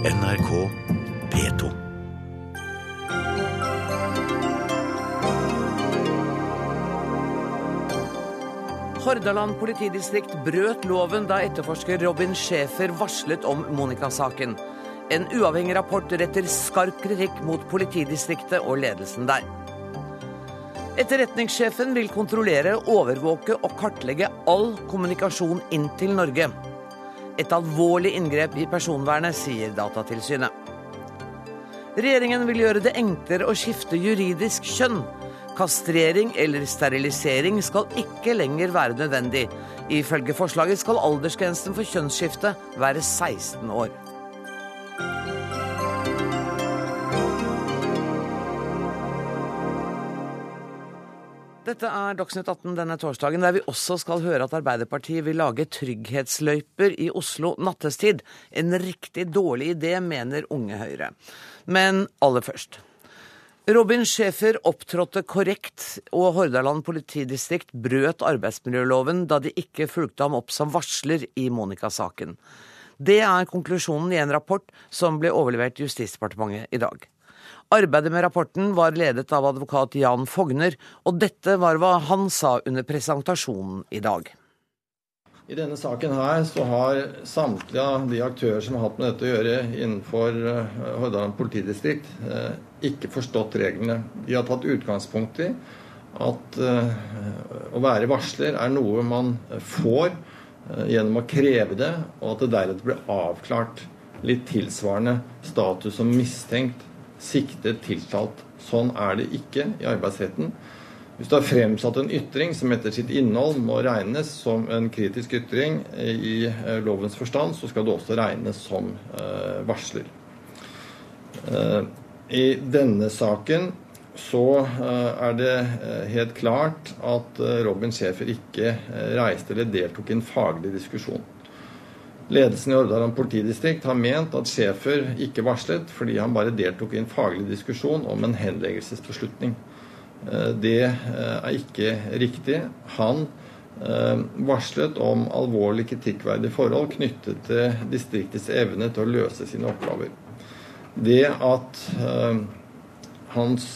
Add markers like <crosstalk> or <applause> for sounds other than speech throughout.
NRK P2. Hordaland politidistrikt brøt loven da etterforsker Robin Schæfer varslet om Monica-saken. En uavhengig rapport retter skarp kritikk mot politidistriktet og ledelsen der. Etterretningssjefen vil kontrollere, overvåke og kartlegge all kommunikasjon inn til Norge. Et alvorlig inngrep i personvernet, sier Datatilsynet. Regjeringen vil gjøre det enklere å skifte juridisk kjønn. Kastrering eller sterilisering skal ikke lenger være nødvendig. Ifølge forslaget skal aldersgrensen for kjønnsskifte være 16 år. Dette er Dagsnytt 18 denne torsdagen, der vi også skal høre at Arbeiderpartiet vil lage trygghetsløyper i Oslo nattestid. En riktig dårlig idé, mener Unge Høyre. Men aller først. Robin Schæfer opptrådte korrekt, og Hordaland politidistrikt brøt arbeidsmiljøloven da de ikke fulgte ham opp som varsler i Monica-saken. Det er konklusjonen i en rapport som ble overlevert Justisdepartementet i dag. Arbeidet med rapporten var ledet av advokat Jan Fogner, og dette var hva han sa under presentasjonen i dag. I denne saken her så har samtlige av de aktører som har hatt med dette å gjøre innenfor eh, Hordaland politidistrikt, eh, ikke forstått reglene. De har tatt utgangspunkt i at eh, å være varsler er noe man får gjennom å kreve det, og at det deretter blir avklart litt tilsvarende status som mistenkt siktet, tiltalt. Sånn er det ikke i arbeidsretten. Hvis du har fremsatt en ytring som etter sitt innhold må regnes som en kritisk ytring i eh, lovens forstand, så skal du også regnes som eh, varsler. Eh, I denne saken så er det helt klart at Robin Schaefer ikke reiste eller deltok i en faglig diskusjon. Ledelsen i Hordaland politidistrikt har ment at Schæfer ikke varslet fordi han bare deltok i en faglig diskusjon om en henleggelsesbeslutning. Eh, det eh, er ikke riktig. Han eh, varslet om alvorlig kritikkverdige forhold knyttet til distriktets evne til å løse sine oppgaver. Det at hans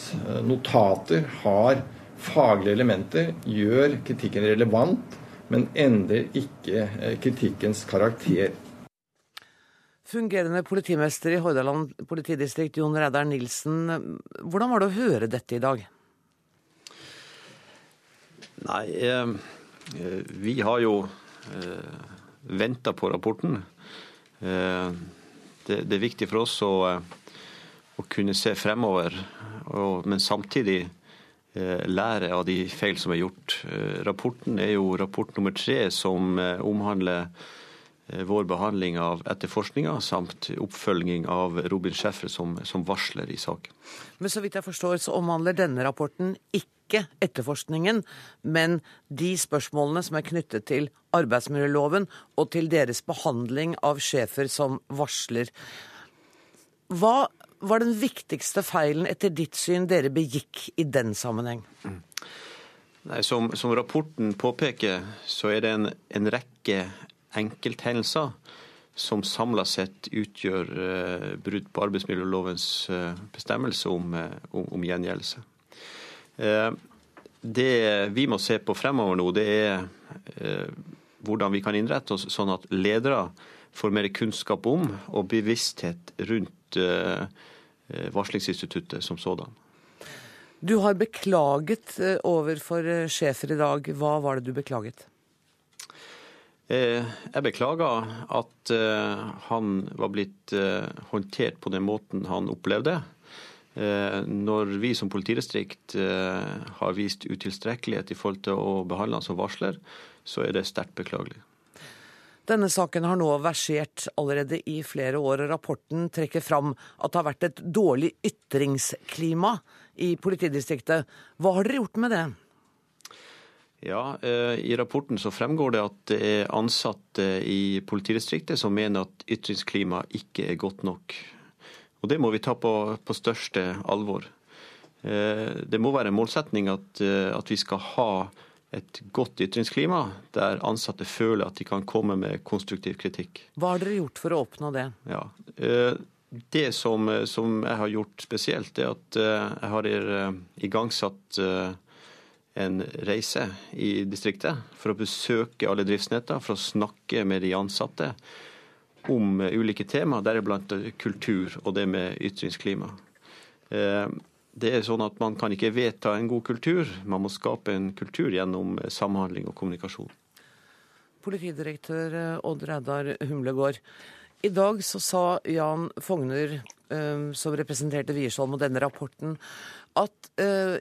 notater har faglige elementer, gjør kritikken relevant men endrer ikke eh, kritikkens karakter. Fungerende politimester i Hordaland politidistrikt, Jon Reidar Nilsen. Hvordan var det å høre dette i dag? Nei, eh, vi har jo eh, venta på rapporten. Eh, det, det, er viktig for oss å, å kunne se fremover, og, men samtidig lære av de feil som er gjort. Eh, rapporten er jo rapport nummer tre som eh, omhandler vår behandling av etterforskninga samt oppfølging av Robin Schäffer som, som, varsler i saken. Men så vidt jeg forstår så omhandler denne rapporten ikke etterforskningen, men de spørsmålene som er knyttet til arbeidsmiljøloven og til deres behandling av Schäfer som varsler. Hva var den viktigste feilen etter ditt syn dere begikk i den sammenheng? Mm. Nei, som, som, rapporten påpeker, så er det en, en rekke enkelthendelser som samla sett utgjør uh, brudd på arbeidsmiljølovens uh, bestemmelse om, uh, om, om gjengjeldelse. det vi må se på fremover nå, det er hvordan vi kan innrette oss sånn at ledere får mer kunnskap om og bevissthet rundt Eh, varslingsinstituttet som sådan. Du har beklaget eh, overfor eh, sjefer i dag. Hva var det du beklaget? Jeg beklager at han var blitt håndtert på den måten han opplevde. Når vi som politidistrikt har vist utilstrekkelighet i forhold til å behandle han som varsler, så er det sterkt beklagelig. Denne saken har nå versert allerede i flere år, og rapporten trekker fram at det har vært et dårlig ytringsklima i politidistriktet. Hva har dere gjort med det? Ja, eh, I rapporten så fremgår det at det er ansatte i politidistriktet som mener at ytringsklimaet ikke er godt nok. Og Det må vi ta på, på største alvor. Eh, det må være en målsetning at, eh, at vi skal ha et godt ytringsklima der ansatte føler at de kan komme med konstruktiv kritikk. Hva har dere gjort for å oppnå det? Ja, eh, Det som, som, jeg har gjort spesielt, er at jeg har igangsatt en reise i distriktet for å besøke alle driftsnetter, for å snakke med de ansatte om ulike tema, deriblant kultur og det med ytringsklima. Det er sånn at Man kan ikke vedta en god kultur, man må skape en kultur gjennom samhandling og kommunikasjon. Politidirektør eh, Odd Reidar Humlegård. I dag så sa Jan Fogner, eh, som representerte Wiersholm og denne rapporten, at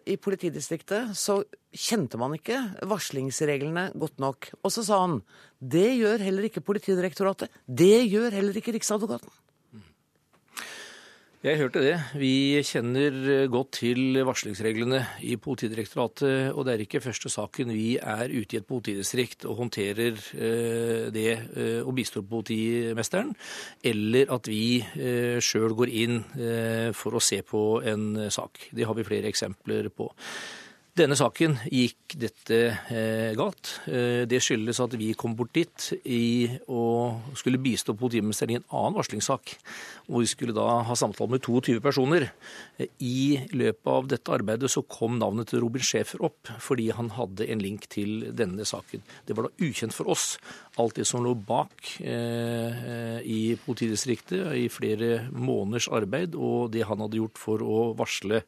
i politidistriktet så kjente man ikke varslingsreglene godt nok. Og så sa han det gjør heller ikke Politidirektoratet. Det gjør heller ikke Riksadvokaten. Jeg hørte det. Vi kjenner eh, godt til varslingsreglene i Politidirektoratet. Og det er ikke første saken vi er ute i et politidistrikt og håndterer eh, det eh, og bistår politimesteren, eller at vi sjøl går inn for å se på en sak. Det har vi flere eksempler på. Denne saken gikk dette eh, galt. Eh, det skyldes at vi kom bort dit i å skulle bistå politimesteren i en annen varslingssak. Hvor vi skulle da ha samtale med 22 personer. Eh, I løpet av dette arbeidet så kom navnet til Robin Schæfer opp, fordi han hadde en link til denne saken. Det var da ukjent for oss alt det som lå bak eh, i politidistriktet i flere måneders arbeid, og det han hadde gjort for å varsle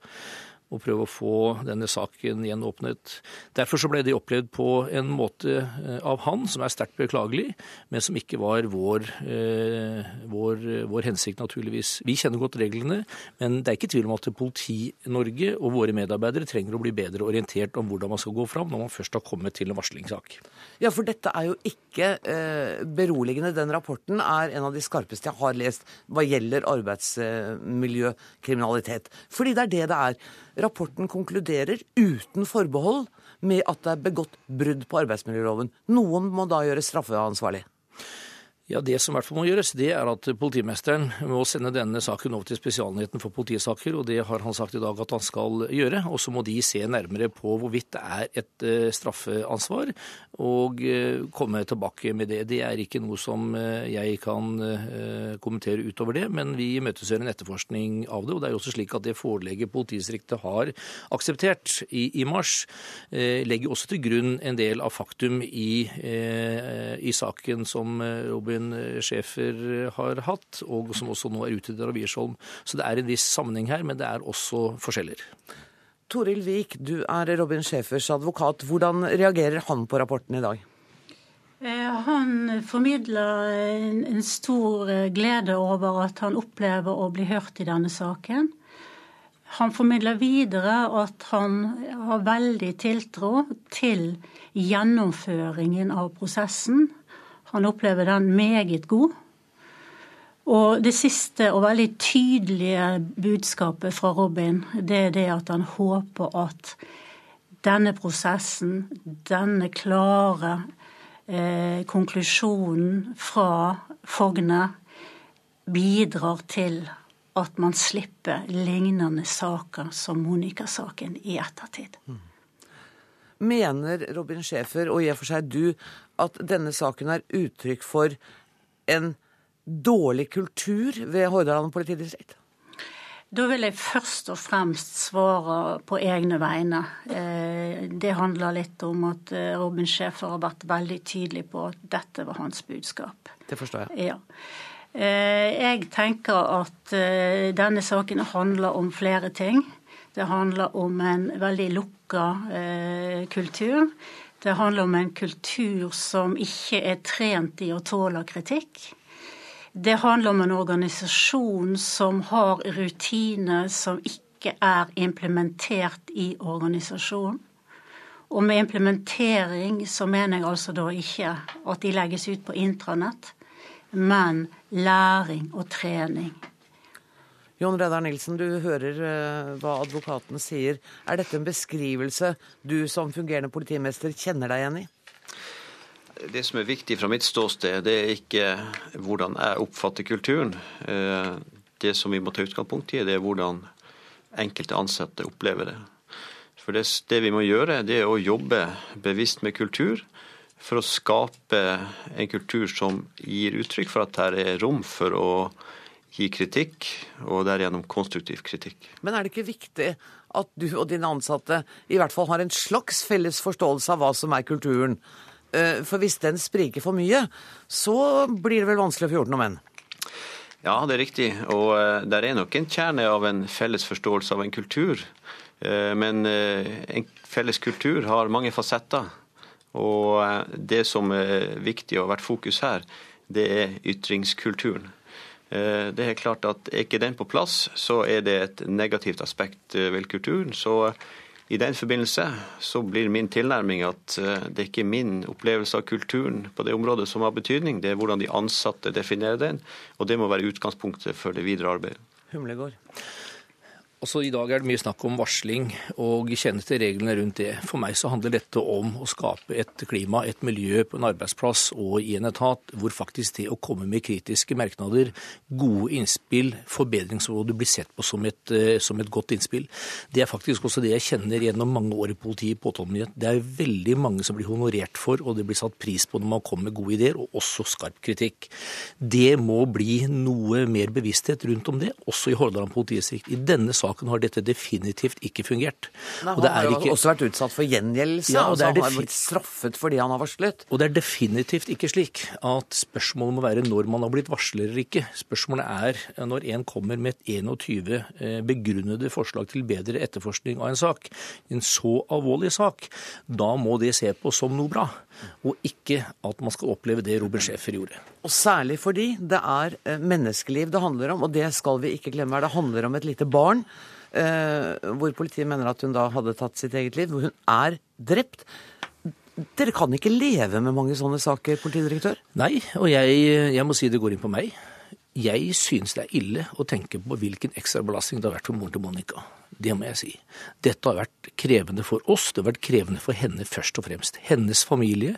og prøve å få denne saken gjenåpnet. Derfor så ble det opplevd på en måte eh, av han som er sterkt beklagelig, men som ikke var vår, eh, vår, vår hensikt, naturligvis. Vi kjenner godt reglene, men det er ikke tvil om at Politi-Norge og våre medarbeidere trenger å bli bedre orientert om hvordan man skal gå fram når man først har kommet til en varslingssak. Ja, for dette er jo ikke eh, beroligende. Den rapporten er en av de skarpeste jeg har lest hva gjelder arbeidsmiljøkriminalitet. Fordi det er det det er. Rapporten konkluderer uten forbehold med at det er begått brudd på arbeidsmiljøloven. Noen må da gjøres straffeansvarlig. Ja, Det som i hvert fall må gjøres, det er at politimesteren må sende denne saken over til Spesialenheten for politisaker, og det har han sagt i dag at han skal gjøre. Og så må de se nærmere på hvorvidt det er et uh, straffeansvar, og uh, komme tilbake med det. Det er ikke noe som uh, jeg kan kommentere utover det, men vi imøteser en etterforskning av det. Og det er jo også slik at det forelegget politidistriktet har akseptert i, i mars, legger også til grunn en del av faktum i, i saken som Robin Robin eh, Schæfer eh, har hatt, og som også nå er utvidet av Wiersholm. Så det er en viss sammenheng her, men det er også forskjeller. Toril Vik, du er Robin Schæfers advokat. Hvordan reagerer han på rapporten i dag? Eh, han formidler en stor glede over at han opplever å bli hørt i denne saken. Han formidler videre at han har veldig tiltro til gjennomføringen av prosessen. Han opplever den meget god. Og det siste og veldig tydelige budskapet fra Robin, det er det at han håper at denne prosessen, denne klare eh, konklusjonen fra Fogne, bidrar til at man slipper lignende saker som Monica-saken i ettertid. Mm. Mener Robin Schæfer, og i og for seg du, at denne saken er uttrykk for en dårlig kultur ved Hordaland politidistrikt? Da vil jeg først og fremst svare på egne vegne. Eh, det handler litt om at eh, Robin Schäfer har vært veldig tydelig på at dette var hans budskap. Det forstår jeg. Ja. Eh, jeg tenker at denne saken handler om flere ting. Det handler om en veldig lukka kultur. Det handler om en kultur som ikke er trent i å tåle kritikk. Det handler om en organisasjon som har rutiner som ikke er implementert i organisasjonen. Og med implementering så mener jeg altså da ikke at de legges ut på intranett, men læring og trening. Jon Reidar Nilsen, du hører uh, hva advokaten sier. Er dette en beskrivelse du som fungerende politimester kjenner deg igjen i? Det som er viktig fra mitt ståsted, det er ikke hvordan jeg oppfatter kulturen. Eh, det som vi må ta utgangspunkt i, det er hvordan enkelte ansatte opplever det. For det, det vi må gjøre, det er å jobbe bevisst med kultur for å skape en kultur som gir uttrykk for at det er rom for å gi kritikk, og derigjennom konstruktiv kritikk. Men er det ikke viktig at du og dine ansatte i hvert fall har en slags felles forståelse av hva som er kulturen? Eh, for hvis den spriker for mye, så blir det vel vanskelig å få gjort noe med den? Ja, det er riktig. Og uh, det er nok en kjerne av en felles forståelse av en kultur. Uh, men en felles kultur har mange fasetter. Og det som er viktig og har vært fokus her, det er ytringskulturen. Det er klart at Er ikke den på plass, så er det et negativt aspekt ved kulturen. Så i den forbindelse så blir min tilnærming at eh, det er ikke min opplevelse av kulturen på det området som har betydning, det er hvordan de ansatte definerer den, og det må være utgangspunktet for det videre arbeidet. Humlegård. Også I dag er det mye snakk om varsling og kjenne til reglene rundt det. For meg så handler dette om å skape et klima, et miljø på en arbeidsplass og i en etat hvor faktisk det å komme med kritiske merknader, gode innspill, forbedringsområder blir sett på som et, eh, som et, godt innspill. Det er faktisk også det jeg kjenner gjennom mange år i politiet påtalemyndighet. Det er veldig mange som blir honorert for, og det blir satt pris på når man kommer med gode ideer, og også skarp kritikk. Det må bli noe mer bevissthet rundt om det, også i Hordaland politidistrikt. I denne saken saken har dette definitivt ikke fungert. Nei, han har jo ikke... også vært utsatt for gjengjeldelse. Ja, og altså, han har blitt straffet fordi han har varslet. Og det er definitivt ikke slik at spørsmålet må være når man har blitt varsler eller ikke. Spørsmålet er når en kommer med et 21 eh, begrunnede forslag til bedre etterforskning av en sak, en så alvorlig sak, da må det se på som noe bra. Og ikke at man skal oppleve det Robert Schäfer gjorde. Og særlig fordi det er eh, menneskeliv det handler om, og det skal vi ikke glemme. Det handler om et lite barn hvor politiet mener at hun da hadde tatt sitt eget liv. Hvor hun er drept. Dere kan ikke leve med mange sånne saker, politidirektør? Nei, og jeg, jeg må si det går inn på meg. Jeg synes det er ille å tenke på hvilken ekstra belastning det har vært for moren til Monica. Det må jeg si. Dette har vært krevende for oss, det har vært krevende for henne først og fremst. Hennes familie,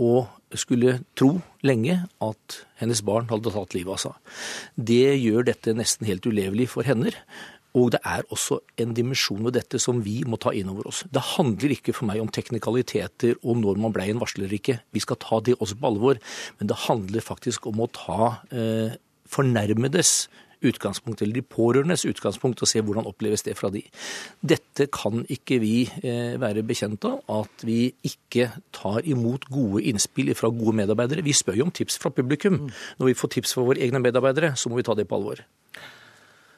og skulle tro lenge at hennes barn hadde tatt livet av seg. Det gjør dette nesten helt ulevelig for henne. Og det er også en dimensjon ved dette som vi må ta inn over oss. Det handler ikke for meg om teknikaliteter og når man ble en varsler eller ikke. Vi skal ta det også på alvor. Men det handler faktisk om å ta eh, fornærmedes utgangspunkt, eller de pårørendes utgangspunkt, og se hvordan oppleves det fra de. Dette kan ikke vi eh, være bekjent av, at vi ikke tar imot gode innspill fra gode medarbeidere. Vi spør jo om tips fra publikum. Når vi får tips fra våre egne medarbeidere, så må vi ta det på alvor.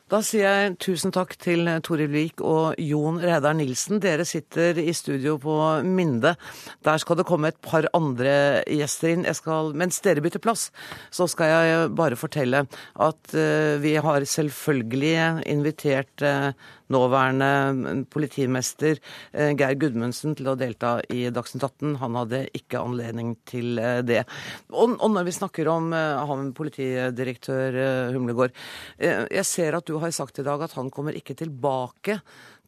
Da sier jeg tusen takk til Toril Vik og Jon Reidar Nilsen. Dere sitter i studio på Minde. Der skal det komme et par andre gjester inn. Skal, mens dere bytter plass, så skal jeg bare fortelle at uh, vi har selvfølgelig invitert uh, nåværende politimester uh, Geir Gudmundsen til å delta i Dagsnytt 18. Han hadde ikke anledning til det. Og, når vi snakker om han politidirektør Humlegård, jeg ser at du har sagt i dag at han kommer ikke tilbake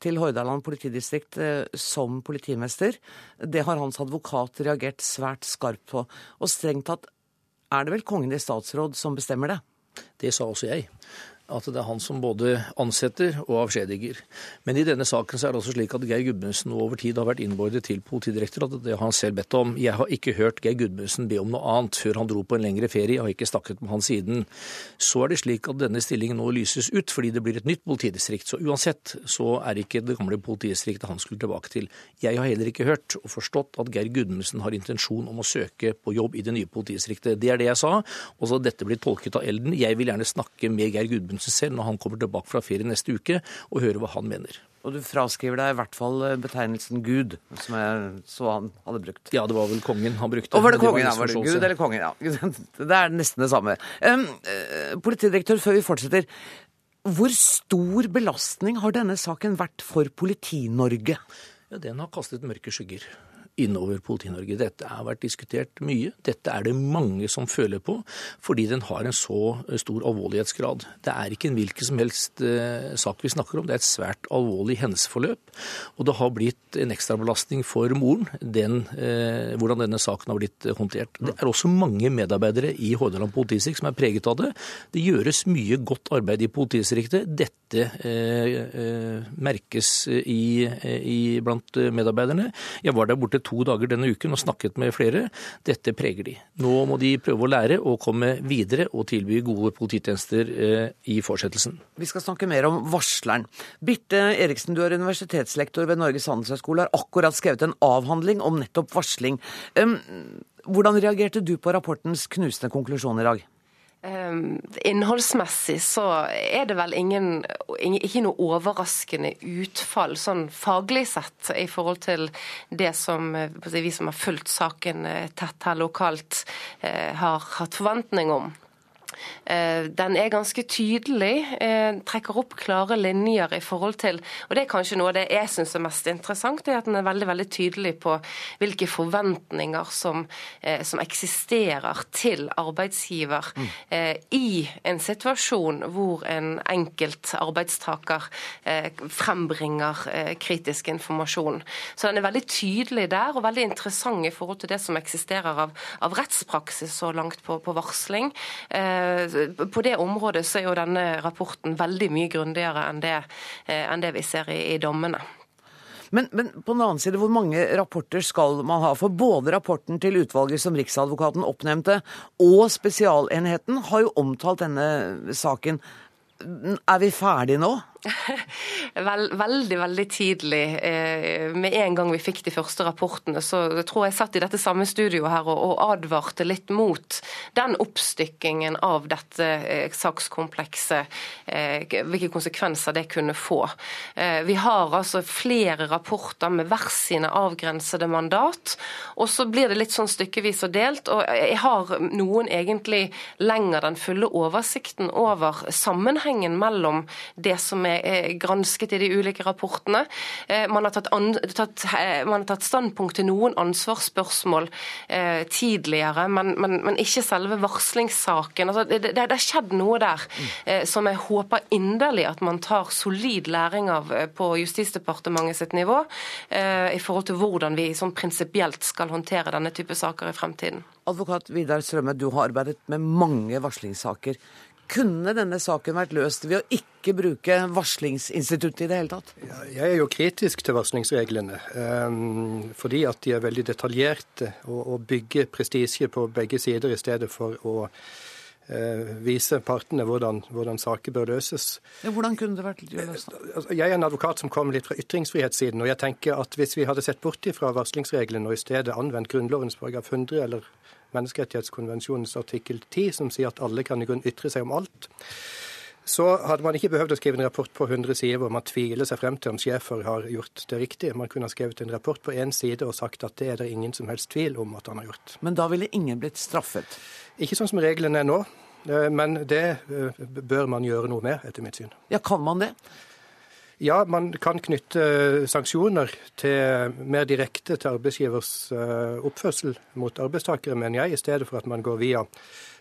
til Hordaland politidistrikt eh, som politimester. Det har hans advokat reagert svært skarpt på. Og strengt tatt er det vel Kongen i statsråd som bestemmer det? Det sa også jeg at det er han som både ansetter og avskjediger. Men i denne saken så er det også slik at Geir Gudmundsen over tid har vært innbordet til Politidirektoratet. Det har han selv bedt om. Jeg har ikke hørt Geir Gudmundsen be om noe annet før han dro på en lengre ferie. Jeg har ikke snakket med han siden. Så er det slik at denne stillingen nå lyses ut fordi det blir et nytt politidistrikt. Så uansett så er ikke det gamle politidistriktet han skulle tilbake til. Jeg har heller ikke hørt og forstått at Geir Gudmundsen har intensjon om å søke på jobb i det nye politidistriktet. Det er det jeg sa. Og så dette blir tolket av Elden. Jeg vil gjerne snakke med Geir Gudmundsen Gudmundsen selv når han kommer tilbake fra ferie neste uke, og høre hva han mener. Og du fraskriver deg i hvert fall eh, betegnelsen Gud, som jeg så han hadde brukt. Ja, det var vel kongen han brukte. Og var det kongen, ja. Var det Gud eller kongen, ja. Det er nesten det samme. Um, politidirektør, før vi fortsetter. Hvor stor belastning har denne saken vært for Politi-Norge? Ja, Den har kastet mørke skygger innover Politi-Norge. Dette har vært diskutert mye. Dette er det mange som føler på, fordi den har en så stor alvorlighetsgrad. Det er ikke en hvilken som helst uh, sak vi snakker om, det er et svært alvorlig hendelsesforløp. Og det har blitt en ekstrabelastning for moren, den, uh, hvordan denne saken har blitt håndtert. Det er også mange medarbeidere i Hordaland politidistrikt som er preget av det. Det gjøres mye godt arbeid i politidistriktet. Dette eh, merkes i, i, blant medarbeiderne. Jeg var der borte to dager denne uken og snakket med flere. Dette preger de. Nå må de prøve å lære og komme videre og tilby gode polititjenester eh, i fortsettelsen. Vi skal snakke mer om varsleren. Birte Eriksen, du er universitetslektor ved Norges handelshøyskole, har akkurat skrevet en avhandling om nettopp varsling. Hvordan reagerte du på rapportens knusende konklusjon i dag? Um, innholdsmessig så er det vel ingen, ikke noe overraskende utfall sånn faglig sett i forhold til det som vi som har fulgt saken eh, tett her lokalt, eh, har hatt forventning om. Eh, den er ganske tydelig, eh, trekker opp klare linjer i forhold til Og det er kanskje noe av det jeg syns er mest interessant, det er at den er veldig veldig tydelig på hvilke forventninger som, eh, som eksisterer til arbeidsgiver mm. i en situasjon hvor en enkelt arbeidstaker frembringer kritisk informasjon. Så den er veldig tydelig der, og veldig interessant i forhold til det som eksisterer av, av rettspraksis så langt på, på varsling. Eh, på det området så er jo denne rapporten veldig mye grundigere enn det, eh, enn det vi ser i, i dommene. Men, men, på den annen side, hvor mange rapporter skal man ha? For både rapporten til utvalget som Riksadvokaten oppnevnte, og Spesialenheten har jo omtalt denne saken. Er vi ferdige nå? <laughs> Vel, veldig, veldig tidlig. Eh, med en gang vi fikk de første rapportene, så jeg tror jeg satt i dette samme studioet her og, advarte litt mot den oppstykkingen av dette eh, sakskomplekset. Eh, hvilke konsekvenser det kunne få. Vi har altså flere rapporter med hver sine avgrensede mandat, og så blir det litt sånn stykkevis og delt. Og jeg har noen egentlig lenger den fulle oversikten over sammenhengen mellom det som er gransket i de ulike rapportene. Eh, man har tatt, an, tatt, eh, man har tatt standpunkt til noen ansvarsspørsmål eh, tidligere, men, men, men, ikke selve varslingssaken. Altså, det, det, har skjedd noe der eh, som jeg håper inderlig at man tar solid læring av eh, på Justisdepartementet sitt nivå, eh, i forhold til hvordan vi sånn prinsipielt skal håndtere denne type saker i fremtiden. Advokat Vidar Strømme, du har arbeidet med mange varslingssaker. Kunne denne saken vært løst ved å ikke bruke varslingsinstituttet i det hele tatt? Jeg er jo kritisk til varslingsreglene, um, fordi at de er veldig detaljerte og, bygger prestisje på begge sider i stedet for å uh, vise partene hvordan, hvordan, saker bør løses. Ja, hvordan kunne det vært løst? Altså, jeg er en advokat som kommer litt fra ytringsfrihetssiden, og jeg tenker at hvis vi hadde sett bort fra varslingsreglene og i stedet anvendt Grunnlovens paragraf 100 eller menneskerettighetskonvensjonens artikkel 10, som sier at alle kan i grunn ytre seg om alt, så hadde man ikke behøvd å skrive en rapport på 100 sider hvor man tviler seg frem til om Schäfer har gjort det riktig. Man kunne ha skrevet en rapport på én side og sagt at det er det ingen som helst tvil om at han har gjort. Men da ville ingen blitt straffet? Ikke sånn som reglene er nå. Eh, men det eh, bør man gjøre noe med, etter mitt syn. Ja, Kan man det? Ja, man kan knytte sanksjoner til mer direkte til arbeidsgivers eh, oppførsel mot arbeidstakere, mener jeg, i stedet for at man går via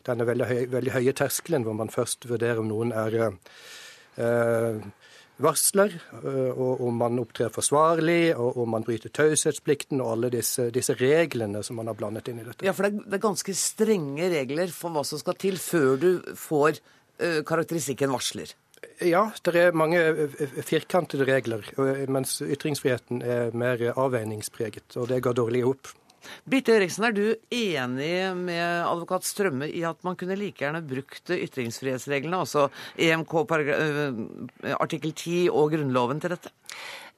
denne veldig, høy, veldig høye terskelen hvor man først vurderer om noen er eh, varsler, eh, og om man opptrer forsvarlig, og om man bryter taushetsplikten og alle disse, disse, reglene som man har blandet inn i dette. Ja, for det er, det er ganske strenge regler for hva som skal til før du får uh, karakteristikken varsler. Ja, det er mange eh, firkantede regler, mens ytringsfriheten er mer avveiningspreget. Og det går dårlig opp. Birte Eriksen, er du enig med advokat Strømme i at man kunne like gjerne brukt ytringsfrihetsreglene, altså EMK eh, artikkel 10 og Grunnloven til dette?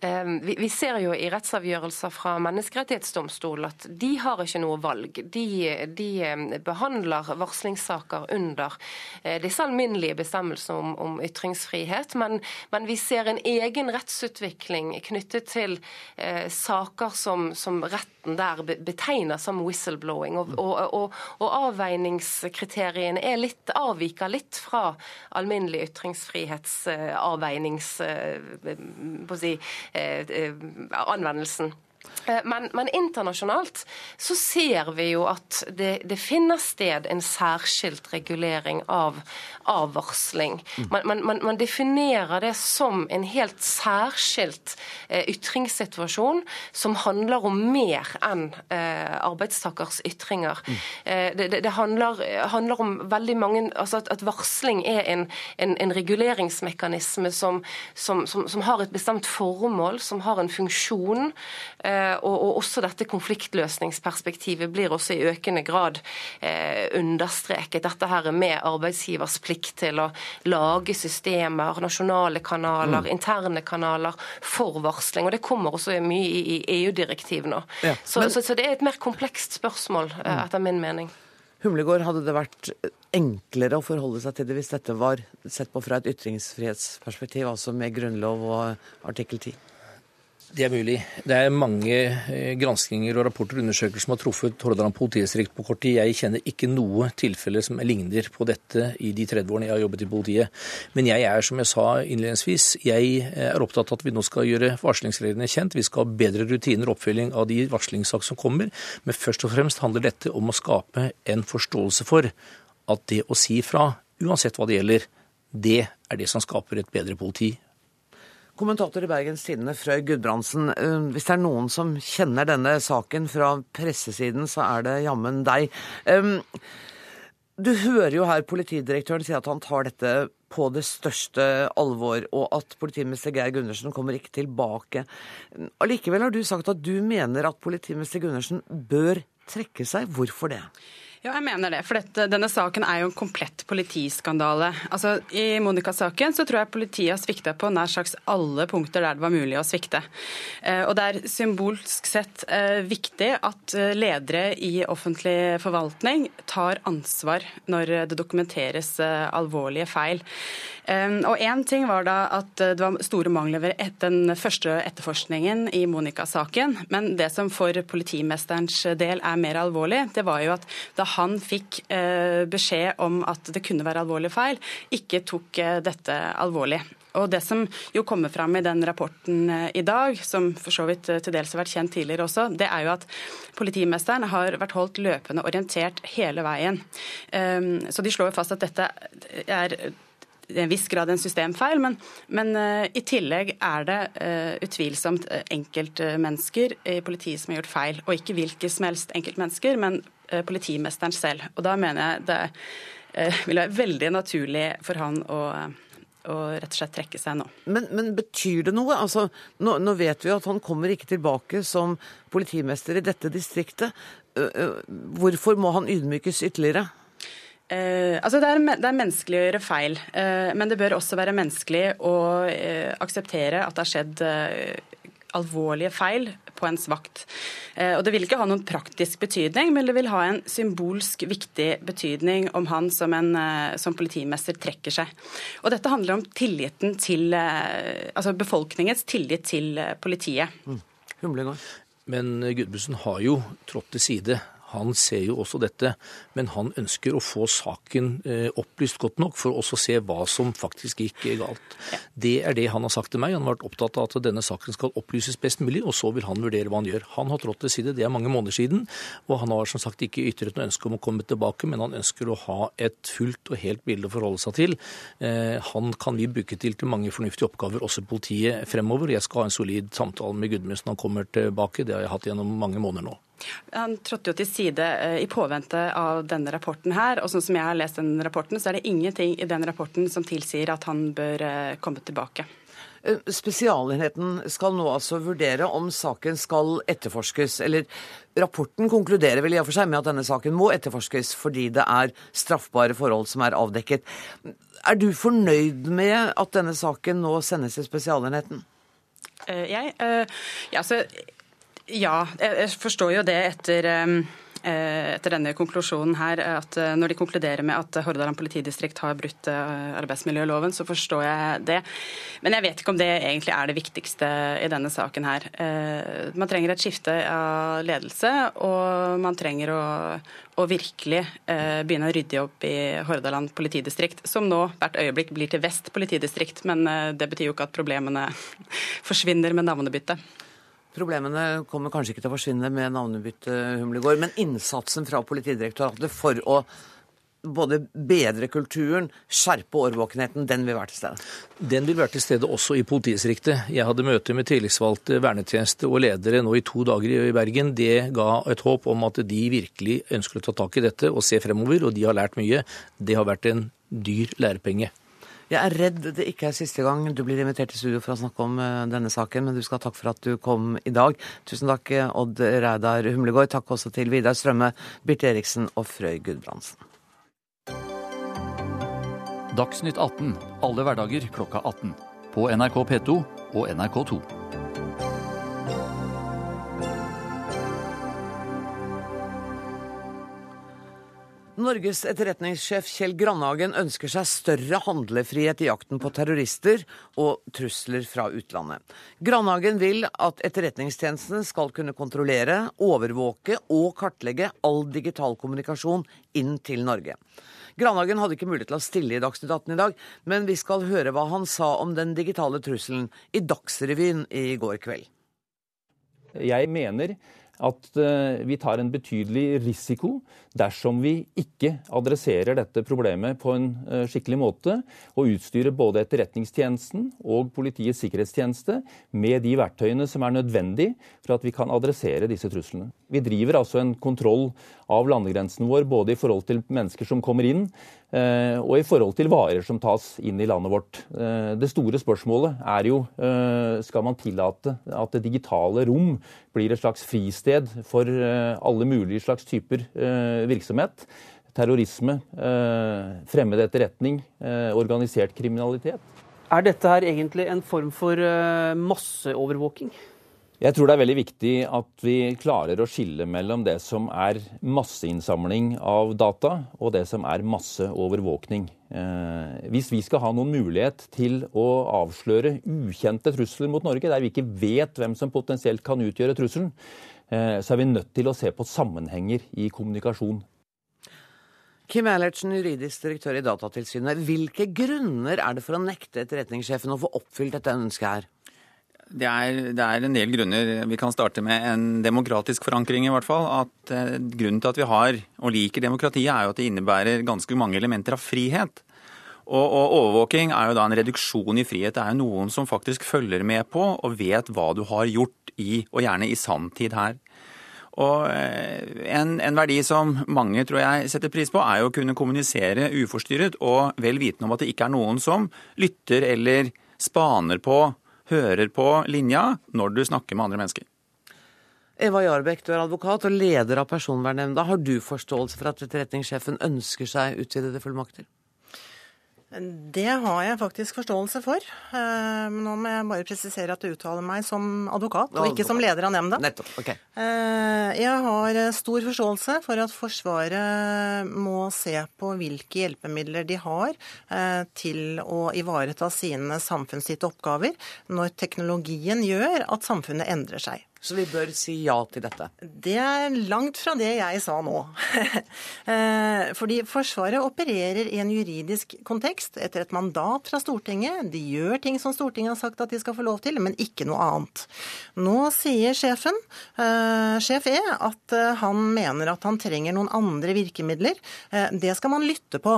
Ehm, vi ser jo i rettsavgjørelser fra Menneskerettighetsdomstolen at de har ikke noe valg. De, de ehm, behandler varslingssaker under eh, disse alminnelige bestemmelsene om, om ytringsfrihet. Men, men, vi ser en egen rettsutvikling knyttet til eh, saker som, som, retten der betegner som whistleblowing. Og, og, og, og avveiningskriteriene er litt, avviker litt fra alminnelig å si, Eh, eh, anvendelsen. Eh, men, men, internasjonalt så ser vi jo at det, det finner sted en særskilt regulering av, av varsling. Man, man, man, definerer det som en helt særskilt eh, ytringssituasjon som handler om mer enn eh, arbeidstakers ytringer. Eh, det, det, det handler, handler, om veldig mange altså at, at varsling er en, en, en reguleringsmekanisme som, som, som, som, har et bestemt formål, som har en funksjon. Eh, og, og også dette konfliktløsningsperspektivet blir også i økende grad eh, understreket. Dette her med arbeidsgivers plikt til å lage systemer, nasjonale kanaler, mm. interne kanaler for varsling. Og det kommer også mye i, i EU-direktiv nå. Ja, så, men... så, så, det er et mer komplekst spørsmål, eh, mm. etter min mening. Humlegård, hadde det vært enklere å forholde seg til det hvis dette var sett på fra et ytringsfrihetsperspektiv, altså med grunnlov og artikkel 10? Det er mulig. Det er mange eh, granskinger og rapporter og undersøkelser som har truffet Hordaland politidistrikt på kort tid. Jeg kjenner ikke noe tilfelle som ligner på dette i de 30 årene jeg har jobbet i politiet. Men jeg er, som jeg sa innledningsvis, jeg er opptatt av at vi nå skal gjøre varslingsreglene kjent. Vi skal ha bedre rutiner og oppfølging av de varslingssaker som kommer. Men først og fremst handler dette om å skape en forståelse for at det å si fra, uansett hva det gjelder, det er det som skaper et bedre politi Kommentator i Bergens Tidende, Frøy Gudbrandsen. Eh, hvis det er noen som kjenner denne saken fra pressesiden, så er det jammen deg. Du hører jo her politidirektøren si at han tar dette på det største alvor, og at politimester Geir Gundersen kommer ikke tilbake. Allikevel har du sagt at du mener at politimester Gundersen bør trekke seg. Hvorfor det? Ja, jeg mener det. For dette, denne saken er jo en komplett politiskandale. Altså, I Monica-saken så tror jeg politiet har svikta på nær sagt alle punkter der det var mulig å svikte. Eh, og det er symbolsk sett eh, viktig at eh, ledere i offentlig forvaltning tar ansvar når det dokumenteres alvorlige feil. Og Én ting var da at det var store mangler ved den første etterforskningen i Monica-saken. Men det som for politimesterens del er mer alvorlig, det var jo at da han fikk eh, beskjed om at det kunne være alvorlige feil, ikke tok eh, dette alvorlig. Og Det som jo kommer fram i den rapporten eh, i dag, som for så vidt til dels har vært kjent tidligere også, det er jo at politimesteren har vært holdt løpende orientert hele veien. Så de slår jo fast at dette er i en viss grad en systemfeil, men, men i tillegg er det utvilsomt enkeltmennesker i politiet som har gjort feil. Og ikke hvilke som helst enkeltmennesker, men politimesteren selv. Og da mener jeg det vil være veldig naturlig for han å og rett og slett trekke seg nå. Men, men betyr det noe? Altså, nå, nå, vet vi at han kommer ikke tilbake som politimester i dette distriktet. Hvorfor må han ydmykes ytterligere? Eh, altså det, er, det, er, menneskelig å gjøre feil, eh, men det bør også være menneskelig å eh, akseptere at det har skjedd eh, alvorlige feil på ens vakt. Eh, og Det vil ikke ha noen praktisk betydning, men det vil ha en symbolsk viktig betydning om han som, en, eh, som politimester trekker seg. Og Dette handler om tilliten til, altså befolkningens tillit til politiet. Mm. Men Gudbrandsen har jo trådt til side han ser jo også dette, men han ønsker å få saken eh, opplyst godt nok for også å se hva som faktisk gikk galt. Det er det han har sagt til meg. Han har vært opptatt av at denne saken skal opplyses best mulig, og så vil han vurdere hva han gjør. Han har trådt til side, det er mange måneder siden, og han har som sagt ikke ytret noe ønske om å komme tilbake, men han ønsker å ha et fullt og helt bilde å forholde seg til. Eh, han kan vi bruke til til mange fornuftige oppgaver, også politiet fremover. Jeg skal ha en solid samtale med Gudmundsen når han kommer tilbake, det har jeg hatt gjennom mange måneder nå. Han trådte jo til side eh, i påvente av denne rapporten her. Og sånn som jeg har lest den rapporten, så er det ingenting i den rapporten som tilsier at han bør eh, komme tilbake. Eh, spesialenheten skal nå altså vurdere om saken skal etterforskes. Eller rapporten konkluderer vel i og for seg med at denne saken må etterforskes fordi det er straffbare forhold som er avdekket. Er du fornøyd med at denne saken nå sendes til Spesialenheten? Jeg, ja, altså, ja, jeg forstår jo det etter Eh, etter denne konklusjonen her, at eh, når de konkluderer med at Hordaland politidistrikt har brutt eh, arbeidsmiljøloven, så forstår jeg det. Men jeg vet ikke om det egentlig er det viktigste i denne saken her. Man trenger et skifte av ledelse, og man trenger å, å virkelig begynne å rydde opp i Hordaland politidistrikt, som nå hvert øyeblikk blir til Vest politidistrikt. Men det betyr jo ikke at problemene <laughs> forsvinner med navnebyttet. Problemene kommer kanskje ikke til å forsvinne med navnebytte, Humlegård, men innsatsen fra Politidirektoratet for å både bedre kulturen, skjerpe årvåkenheten, den vil være til stede? Den vil være til stede også i politidistriktet. Jeg hadde møte med tillitsvalgte, vernetjeneste og ledere nå i to dager i Bergen. Det ga et håp om at de virkelig ønsker å ta tak i dette og se fremover, og de har lært mye. Det har vært en dyr lærepenge. Jeg er redd det ikke er siste gang du blir invitert til studio for å snakke om uh, denne saken, men du skal ha takk for at du kom i dag. Tusen takk, Odd Reidar Humlegård. Takk også til Vidar Strømme, Birte Eriksen og Frøy Gudbrandsen. Dagsnytt 18 alle hverdager klokka 18. På NRK P2 og NRK2. Norges etterretningssjef Kjell Grandhagen ønsker seg større handlefrihet i jakten på terrorister og trusler fra utlandet. Grandhagen vil at etterretningstjenesten skal kunne kontrollere, overvåke og kartlegge all digital kommunikasjon inn til Norge. Grandhagen hadde ikke mulighet til å stille i Dagsnytt 18 i dag, men vi skal høre hva han sa om den digitale trusselen i Dagsrevyen i går kveld. Jeg mener at eh, vi tar en betydelig risiko dersom vi ikke adresserer dette problemet på en eh, skikkelig måte, og utstyrer både Etterretningstjenesten og Politiets sikkerhetstjeneste med de verktøyene som er nødvendig for at vi kan adressere disse truslene. Vi driver altså en kontroll av landegrensen vår, både i forhold til mennesker som kommer inn, og i forhold til varer som tas inn i landet vårt. Eh, det store spørsmålet er jo eh, skal man tillate at det digitale rom blir et slags fristed for alle mulige slags typer virksomhet. Terrorisme, fremmed etterretning, organisert kriminalitet. Er dette her egentlig en form for masseovervåking? Jeg tror det er veldig viktig at vi klarer å skille mellom det som er masseinnsamling av data, og det som er masseovervåkning. Eh, hvis vi skal ha noen mulighet til å avsløre ukjente trusler mot Norge, der vi ikke vet hvem som potensielt kan utgjøre trusselen, eh, så er vi nødt til å se på sammenhenger i kommunikasjon. Kim Eilertsen, juridisk direktør i Datatilsynet. Hvilke grunner er det for å nekte etterretningssjefen å få oppfylt dette ønsket her? Det er, det er, en del grunner. Vi kan starte med en demokratisk forankring, i hvert fall. At eh, Grunnen til at vi har og liker demokratiet, er jo at det innebærer ganske mange elementer av frihet. Og, og, Overvåking er jo da en reduksjon i frihet. Det er jo noen som faktisk følger med på og vet hva du har gjort i, og gjerne i sanntid her. Og eh, en, en, verdi som mange tror jeg setter pris på, er jo å kunne kommunisere uforstyrret og vel vitende om at det ikke er noen som lytter eller spaner på hører på linja når du snakker med andre mennesker. Eva Jarbekk, du er advokat og leder av Personvernnemnda. Har du forståelse for at etterretningssjefen ønsker seg utvidede fullmakter? Det har jeg faktisk forståelse for. Eh, men nå må jeg bare presisere at du uttaler meg som advokat, og ikke som leder av nemnda. Okay. Eh, jeg har stor forståelse for at Forsvaret må se på hvilke hjelpemidler de har eh, til å ivareta sine samfunnsgitte oppgaver når teknologien gjør at samfunnet endrer seg. Så vi bør si ja til dette? Det er langt fra det jeg sa nå. <laughs> Eh, fordi Forsvaret opererer i en juridisk kontekst etter et mandat fra Stortinget. De gjør ting som Stortinget har sagt at de skal få lov til, men ikke noe annet. Nå sier sjefen, uh, sjef E, at uh, han mener at han trenger noen andre virkemidler. Det skal man lytte på.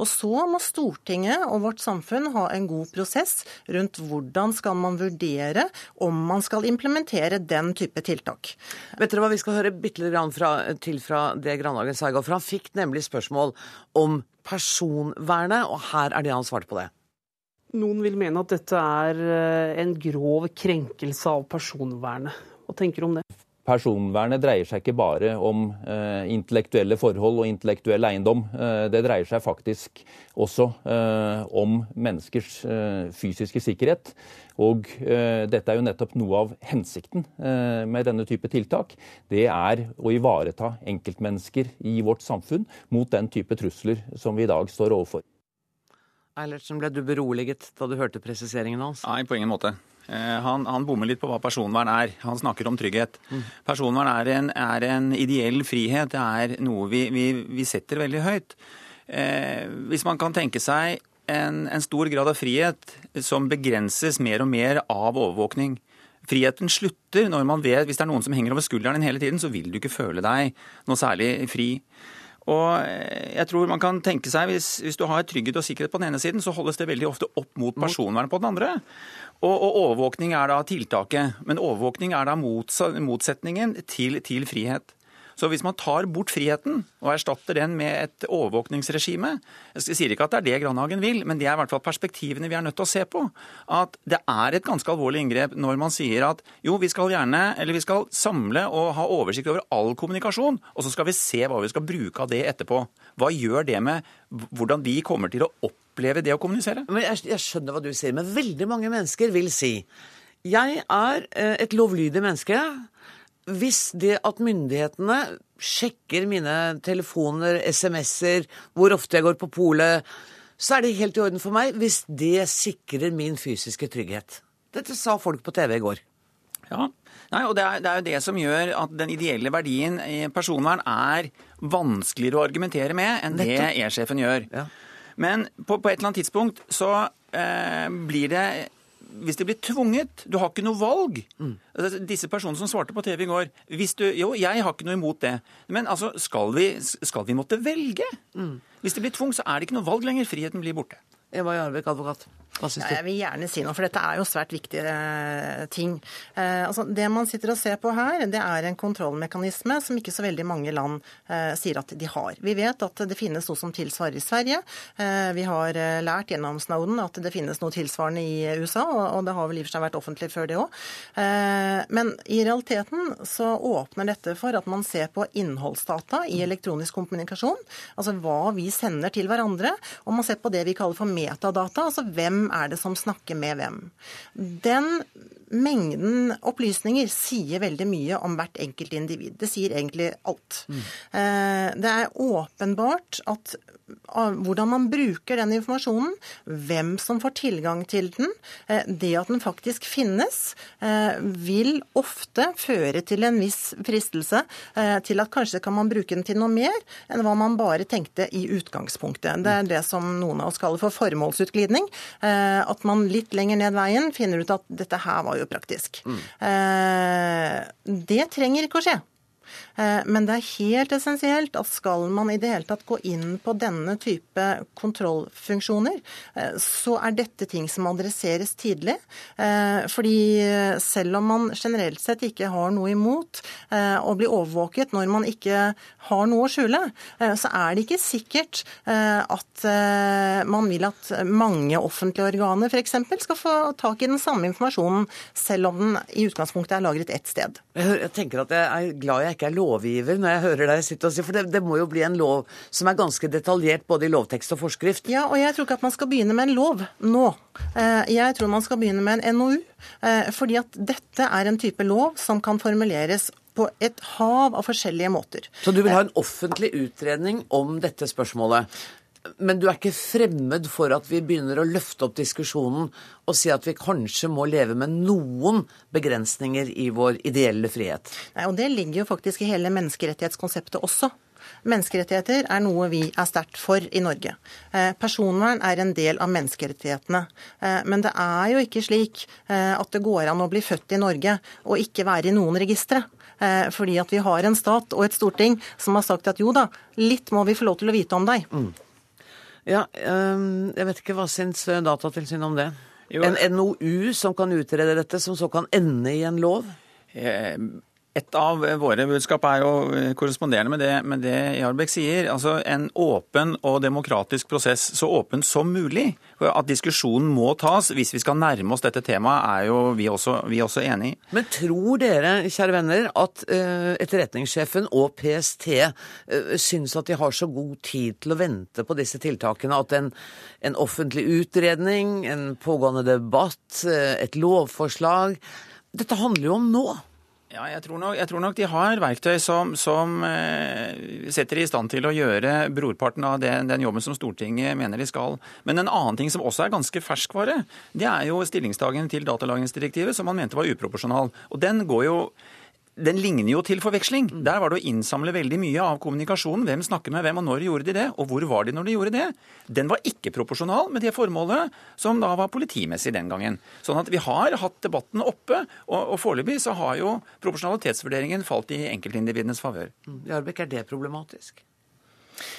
Og så må Stortinget og vårt samfunn ha en god prosess rundt hvordan skal man vurdere om man skal implementere den den type tiltak. Vet dere hva, Vi skal høre bitte litt fra, til fra det Grandhagen sa i går. For han fikk nemlig spørsmål om personvernet, og her er det han svarte på det. Noen vil mene at dette er eh, en grov krenkelse av personvernet. Hva tenker du om det? Personvernet dreier seg ikke bare om eh, intellektuelle forhold og intellektuell eiendom. Eh, det dreier seg faktisk også eh, om menneskers eh, fysiske sikkerhet. Og eh, dette er jo nettopp noe av hensikten eh, med denne type tiltak. Det er å ivareta enkeltmennesker i vårt samfunn mot den type trusler som vi i dag står overfor. Eilertsen, ble du beroliget da du hørte presiseringen hans? Nei, på ingen måte. Eh, han, han, bommer litt på hva personvern er. Han snakker om trygghet. Personvern er en, er en, ideell frihet. Det er noe vi, vi, vi setter veldig høyt. Eh, hvis man kan tenke seg en, en, stor grad av frihet som begrenses mer og mer av overvåkning. Friheten slutter når man vet hvis det er noen som henger over skulderen din hele tiden, så vil du ikke føle deg noe særlig fri. Og eh, jeg tror man kan tenke seg, hvis, hvis, du har trygghet og sikkerhet på den ene siden, så holdes det veldig ofte opp mot personvernet på den andre. Og, og, overvåkning er da tiltaket. Men overvåkning er da motsetningen til, til frihet. Så hvis man tar bort friheten og erstatter den med et overvåkningsregime Jeg sier ikke at det er det Grandhagen vil, men det er i hvert fall perspektivene vi er nødt til å se på. At det er et ganske alvorlig inngrep når man sier at jo, vi skal gjerne, eller vi skal samle og ha oversikt over all kommunikasjon, og så skal vi se hva vi skal bruke av det etterpå. Hva gjør det med hvordan vi kommer til å oppleve det å kommunisere? Men jeg, jeg skjønner hva du sier, men veldig mange mennesker vil si jeg er eh, et lovlydig menneske. Hvis det at myndighetene sjekker mine telefoner, SMS-er, hvor ofte jeg går på polet, så er det helt i orden for meg hvis det sikrer min fysiske trygghet. Dette sa folk på TV i går. Ja, Nei, og det er, det er, jo det som gjør at den ideelle verdien i personvern er vanskeligere å argumentere med enn det E-sjefen gjør. Ja. Men på, på, et eller annet tidspunkt så eh, blir det hvis det blir tvunget Du har ikke noe valg. Mm. Disse personene som svarte på TV i går du, Jo, jeg har ikke noe imot det. Men altså, skal vi, skal vi måtte velge? Mm. Hvis det blir tvunget, så er det ikke noe valg lenger. Friheten blir borte. Eva Jarvik, advokat. Hva syns du? Jeg vil gjerne si noe, for dette er jo svært viktige eh, ting. Eh, altså, det man sitter og ser på her, det er en kontrollmekanisme som ikke så veldig mange land eh, sier at de har. Vi vet at det finnes noe som tilsvarer i Sverige. Vi har lært gjennom Snowden at det finnes noe tilsvarende i USA, og, det har vel i og for seg vært offentlig før det òg. Men i realiteten så åpner dette for at man ser på innholdsdata i elektronisk kommunikasjon, altså hva vi sender til hverandre, og man ser på det vi kaller for metadata, altså hvem er det som snakker med hvem. Den mengden opplysninger sier veldig mye om hvert enkelt individ. Det sier egentlig alt. Mm. Det er åpenbart at hvordan man bruker den informasjonen, hvem som får tilgang til den, eh, det at den faktisk finnes, eh, vil ofte føre til en viss fristelse til at kanskje kan man bruke den til noe mer enn hva man bare tenkte i utgangspunktet. Det er det som noen av oss kaller for formålsutglidning. At man litt lenger ned veien finner ut at dette her var jo praktisk. Mm. Det trenger ikke å skje. Eh, men det er helt essensielt at skal man i det hele tatt gå inn på denne type kontrollfunksjoner, eh, så er dette ting som adresseres tidlig. Eh, fordi selv om man generelt sett ikke har noe imot å bli overvåket når man ikke har noe å skjule, så er det ikke sikkert at man vil at mange offentlige organer f.eks. skal få tak i den samme informasjonen, selv om den i utgangspunktet er lagret ett sted. Jeg tenker at jeg er glad jeg ikke er lovgiver når jeg hører deg sitte og si, for det, det, må jo bli en lov som er ganske detaljert både i lovtekst og forskrift. Ja, og jeg tror ikke at man skal begynne med en lov nå. Eh, jeg tror man skal begynne med en NOU, eh, fordi at dette er en type lov som kan formuleres på et hav av forskjellige måter. Så du vil ha en offentlig utredning om dette spørsmålet? Men du er ikke fremmed for at vi begynner å løfte opp diskusjonen og si at vi kanskje må leve med noen begrensninger i vår ideelle frihet? Nei, og Det ligger jo faktisk i hele menneskerettighetskonseptet også. Menneskerettigheter er noe vi er sterkt for i Norge. Eh, personvern er en del av menneskerettighetene. Eh, men det er jo ikke slik eh, at det går an å bli født i Norge og ikke være i noen registre. Fordi at vi har en stat og et storting som har sagt at jo da, litt må vi få lov til å vite om deg. Mm. Ja, um, jeg vet ikke hva syns eh, Datatilsynet om det? Jo. En NOU som kan utrede dette, som så kan ende i en lov? Eh, et av våre budskap er jo korresponderende med det, med det Jarbekk sier. Altså En åpen og demokratisk prosess, så åpen som mulig. At diskusjonen må tas hvis vi skal nærme oss dette temaet, er jo vi også, vi også enig i. Men tror dere, kjære venner, at uh, etterretningssjefen og PST eh, syns at de har så god tid til å vente på disse tiltakene at en, en offentlig utredning, en pågående debatt, et lovforslag Dette handler jo om nå. Ja, jeg tror, nok, jeg tror, nok, de har verktøy som, som eh, setter de i stand til å gjøre brorparten av den, den, jobben som Stortinget mener de skal. Men en annen ting som også er ganske ferskvare, det er jo stillingstagen til datalagringsdirektivet, som man mente var uproporsjonal. Og den går jo den ligner jo til forveksling. Mm. Der var det å innsamle veldig mye av kommunikasjonen. Hvem snakker med hvem, og når gjorde de det, og hvor var de når de gjorde det? Den var ikke proporsjonal med det formålet som da var politimessig den gangen. Sånn at vi har hatt debatten oppe, og, og foreløpig så har jo proporsjonalitetsvurderingen falt i enkeltindividenes favør. Mm. Jarbekk, er det problematisk?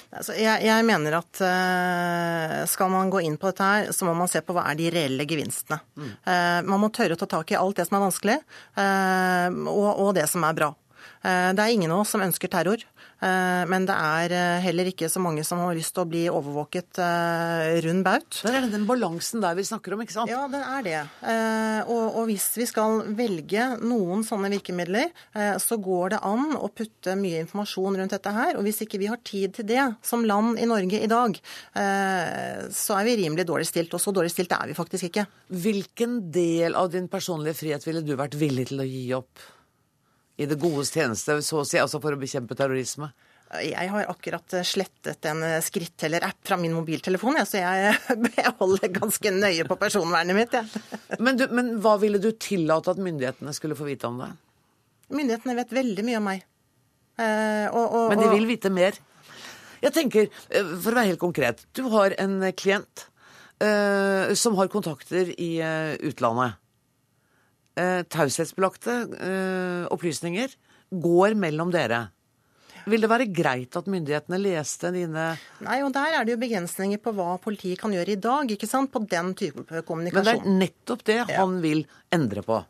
Altså, jeg, jeg, mener at uh, skal man gå inn på dette her, så må man se på hva er de reelle gevinstene. Mm. Man må tørre å ta tak i alt det som er vanskelig, uh, og, og, det som er bra. Eh, det er ingen av oss som ønsker terror. Eh, men det er eh, heller ikke så mange som har lyst til å bli overvåket rund baut. Det er den balansen der vi snakker om, ikke sant? Ja, det er det. Og hvis vi skal velge noen sånne virkemidler, så går det an å putte mye informasjon rundt dette her. Og hvis ikke vi har tid til det som land i Norge i dag, så er vi rimelig dårlig stilt. Og så dårlig stilt er vi faktisk ikke. Hvilken del av din personlige frihet ville du vært villig til å gi opp? I det godes tjeneste, så å si, altså for å bekjempe terrorisme? Jeg har akkurat slettet en skritteller-app fra min mobiltelefon, så jeg, <laughs> jeg, holder ganske nøye på personvernet mitt. Ja. <laughs> Men, du, men, hva ville du tillate at myndighetene skulle få vite om det? Myndighetene vet veldig mye om meg. Eh, og, og, men de vil vite mer? Jeg tenker, eh, For å være helt konkret. Du har en klient eh, som har kontakter i eh, utlandet eh, taushetsbelagte eh, opplysninger går mellom dere. Vil det være greit at myndighetene leste dine Nei, og der er det jo begrensninger på hva politiet kan gjøre i dag, ikke sant, på den type kommunikasjon. Men det er nettopp det han vil endre på.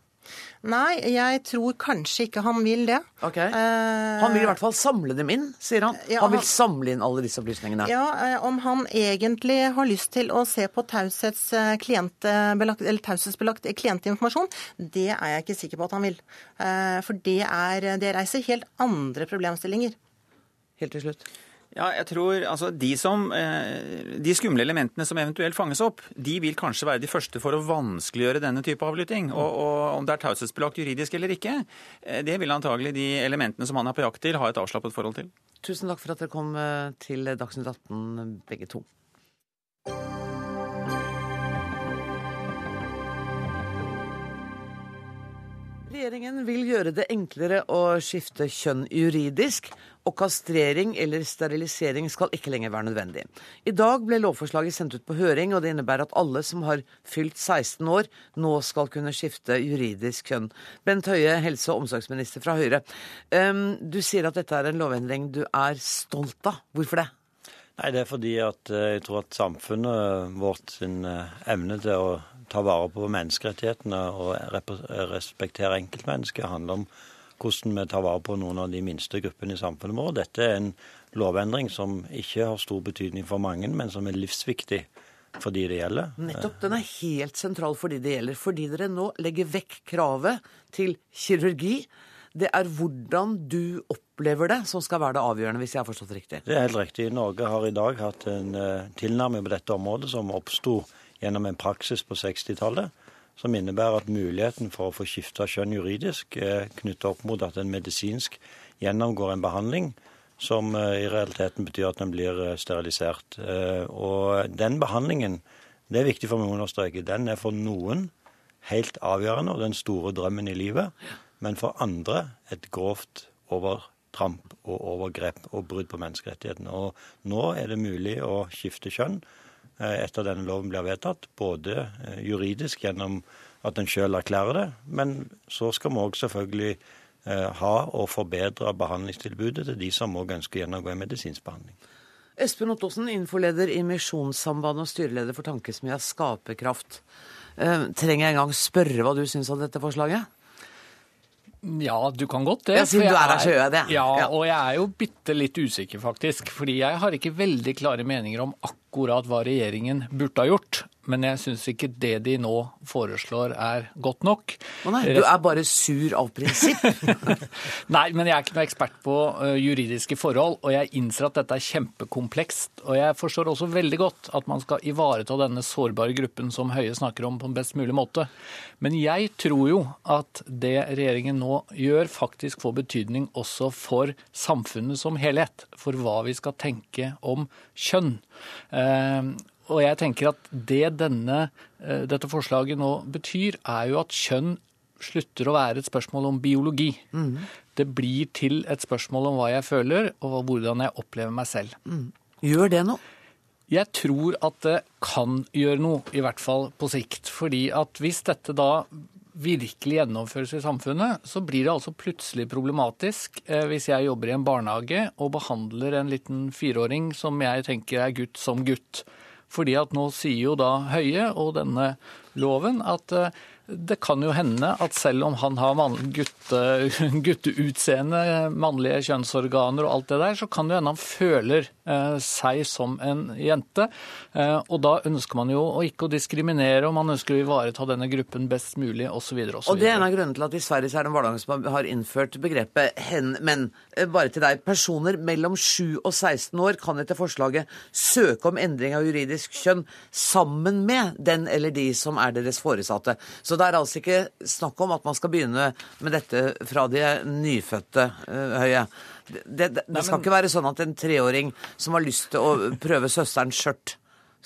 Nei, jeg tror kanskje ikke han vil det. Ok. Eh, han vil i hvert fall samle dem inn, sier han. Ja, han vil samle inn alle disse opplysningene. Ja, eh, Om han egentlig har lyst til å se på taushetsbelagt klientinformasjon, det er jeg ikke sikker på at han vil. Eh, for det, er, det reiser helt andre problemstillinger. Helt til slutt. Ja, jeg tror altså, de, som, eh, de skumle elementene som eventuelt fanges opp, de vil kanskje være de første for å vanskeliggjøre denne type avlytting. Og, og om det er taushetsbelagt juridisk eller ikke, eh, det vil antagelig de elementene som han er på jakt til, ha et avslappet forhold til. Tusen takk for at dere kom eh, til Dagsnytt 18, begge to. Regjeringen vil gjøre det enklere å skifte kjønn juridisk, og kastrering eller sterilisering skal ikke lenger være nødvendig. I dag ble lovforslaget sendt ut på høring, og det innebærer at alle som har fylt 16 år, nå skal kunne skifte juridisk kjønn. Bent Høie, helse- og omsorgsminister fra Høyre. Du sier at dette er en lovendring du er stolt av. Hvorfor det? Nei, Det er fordi at eh, jeg tror at samfunnet vårt sin eh, evne til å ta vare på menneskerettighetene og respektere enkeltmennesket handler om hvordan vi tar vare på noen av de minste gruppene i samfunnet vårt. Dette er en lovendring som ikke har stor betydning for mange, men som er livsviktig for de det gjelder. Nettopp. Den er helt sentral for de det gjelder. Fordi dere nå legger vekk kravet til kirurgi. Det er hvordan du opplever det som skal være det avgjørende, hvis jeg har forstått det riktig? Det er helt riktig. Norge har i dag hatt en uh, tilnærming på dette området som oppsto gjennom en praksis på 60-tallet som innebærer at muligheten for å få skifta kjønn juridisk er knyttet opp mot at en medisinsk gjennomgår en behandling som eh, i realiteten betyr at en blir eh, sterilisert. Eh, og den behandlingen, det er viktig for meg å understreke, den er for noen helt avgjørende og den store drømmen i livet, men for andre et grovt overtramp og overgrep og brudd på menneskerettighetene. Og nå er det mulig å skifte kjønn etter denne loven blir vedtatt. Både eh, juridisk gjennom at en sjøl erklærer det, men så skal vi òg selvfølgelig eh, ha og forbedre behandlingstilbudet til de som òg ønsker å gjennomgå en medisinsk behandling. Espen Ottosen, infoleder i Misjonssambandet og styreleder for tankesmia Skaperkraft. trenger jeg engang spørre hva du syns om dette forslaget? Ja, du kan godt det. Ja, siden du er gjør jeg det. Ja, og jeg er jo bitte litt usikker, faktisk. Fordi jeg har ikke veldig klare meninger om akkurat akkurat hva regjeringen burde ha gjort. Men jeg syns ikke det de nå foreslår er godt nok. Å nei, Du er bare sur av prinsipp? <laughs> nei, men jeg er ikke noe ekspert på uh, juridiske forhold. Og jeg innser at dette er kjempekomplekst. Og jeg forstår også veldig godt at man skal ivareta denne sårbare gruppen som Høie snakker om, på en best mulig måte. Men jeg tror jo at det regjeringen nå gjør, faktisk får betydning også for samfunnet som helhet. For hva vi skal tenke om kjønn. Uh, og jeg tenker at det denne, eh, dette forslaget nå betyr, er jo at kjønn slutter å være et spørsmål om biologi. Mm. Det blir til et spørsmål om hva jeg føler, og hvordan jeg opplever meg selv. Mm. Gjør det noe? Jeg tror at det kan gjøre noe, i hvert fall på sikt. Fordi at hvis dette da virkelig gjennomføres i samfunnet, så blir det altså plutselig problematisk eh, hvis jeg jobber i en barnehage og behandler en liten fireåring som jeg tenker er gutt, som gutt. Fordi at nå sier jo da Høie og denne loven at eh, det kan jo hende at selv om han har man, gutte, <laughs> gutteutseende, mannlige kjønnsorganer og alt det der, så kan det hende han føler eh, seg som en jente. Eh, og da ønsker man jo å ikke å diskriminere, og man ønsker å ivareta denne gruppen best mulig osv. Og det er en av grunnene til at i Sverige så er det en barnehage som har innført begrepet hen. Men eh, bare til deg, personer mellom 7 og 16 år kan etter forslaget søke om endring av juridisk kjønn sammen med den eller de som er deres foresatte. Så det er altså ikke snakk om at man skal begynne med dette fra de nyfødte, uh, Høie. Det, det, det Nei, men... skal ikke være sånn at en treåring som har lyst til å prøve søsterens skjørt,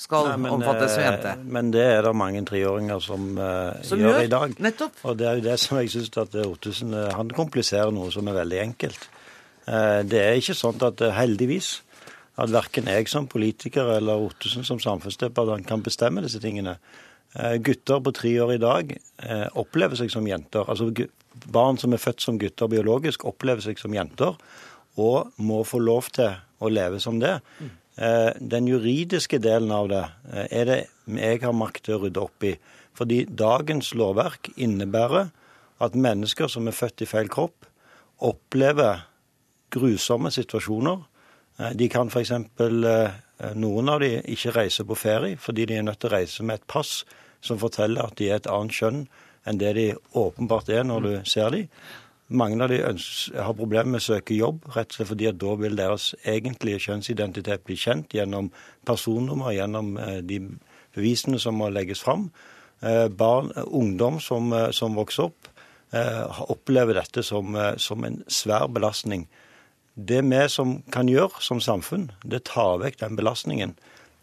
skal Nei, men, omfattes som jente. Eh, men det er det mange treåringer som, uh, som gjør, gjør, i dag. Nettopp. Og det er jo det som jeg syns at Ottesen Han kompliserer noe som er veldig enkelt. Uh, det er ikke sånn at heldigvis at verken jeg som politiker eller Ottesen som samfunnsdepartement kan bestemme disse tingene. Eh, gutter på tre år i dag eh, opplever seg som jenter. Altså Barn som er født som gutter biologisk, opplever seg som jenter og må få lov til å leve som det. Eh, den juridiske delen av det er det jeg har makt til å rydde opp i. Fordi dagens lovverk innebærer at mennesker som er født i feil kropp, opplever grusomme situasjoner. De kan f.eks. Noen av de ikke reise på ferie fordi de er nødt til å reise med et pass som forteller at de er et annet kjønn enn det de åpenbart er når du ser dem. Mange av de har problemer med å søke jobb, rett og slett fordi at da vil deres egentlige kjønnsidentitet bli kjent gjennom personnummer, gjennom eh, de bevisene som må legges fram. Eh, barn, ungdom som, eh, som vokser opp, opplever dette som, som en svær belastning. Det vi som kan gjøre som samfunn, det tar vekk den belastningen.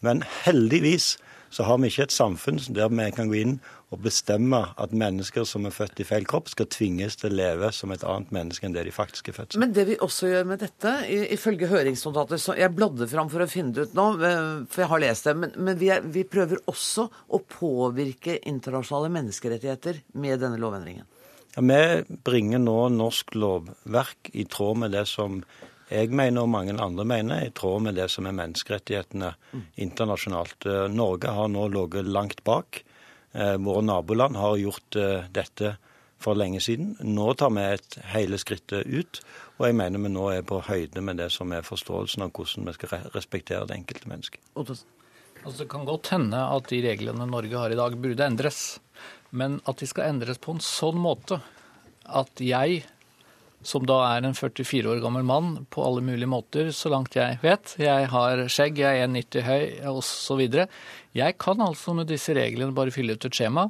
Men heldigvis så har vi ikke et samfunn der vi kan gå inn og bestemme at mennesker som er født i feil kropp, skal tvinges til å leve som et annet menneske enn det de faktisk er født som. Men det vi også gjør med dette, ifølge høringsnotatet som Jeg bladde fram for å finne det ut nå, eh, for jeg har lest det. Men, men vi, er, vi prøver også å påvirke internasjonale menneskerettigheter med denne lovendringen. Ja, Vi bringer nå norsk lovverk i tråd med det som jeg mener og mange andre mener, i tråd med det som er menneskerettighetene internasjonalt. Eh, Norge har nå ligget langt bak. Eh, våre naboland har gjort eh, dette for lenge siden. Nå tar vi et hele skrittet ut, og jeg mener vi nå er på høyde med det som er forståelsen av hvordan vi skal respektere det enkelte mennesket. Altså, det kan godt hende at de reglene Norge har i dag, burde endres. Men at de skal endres på en sånn måte at jeg som da er en 44 år gammel mann på alle mulige måter, så langt jeg vet. Jeg har skjegg, jeg er 1,90 høy osv. Jeg kan altså med disse reglene bare fylle ut et skjema,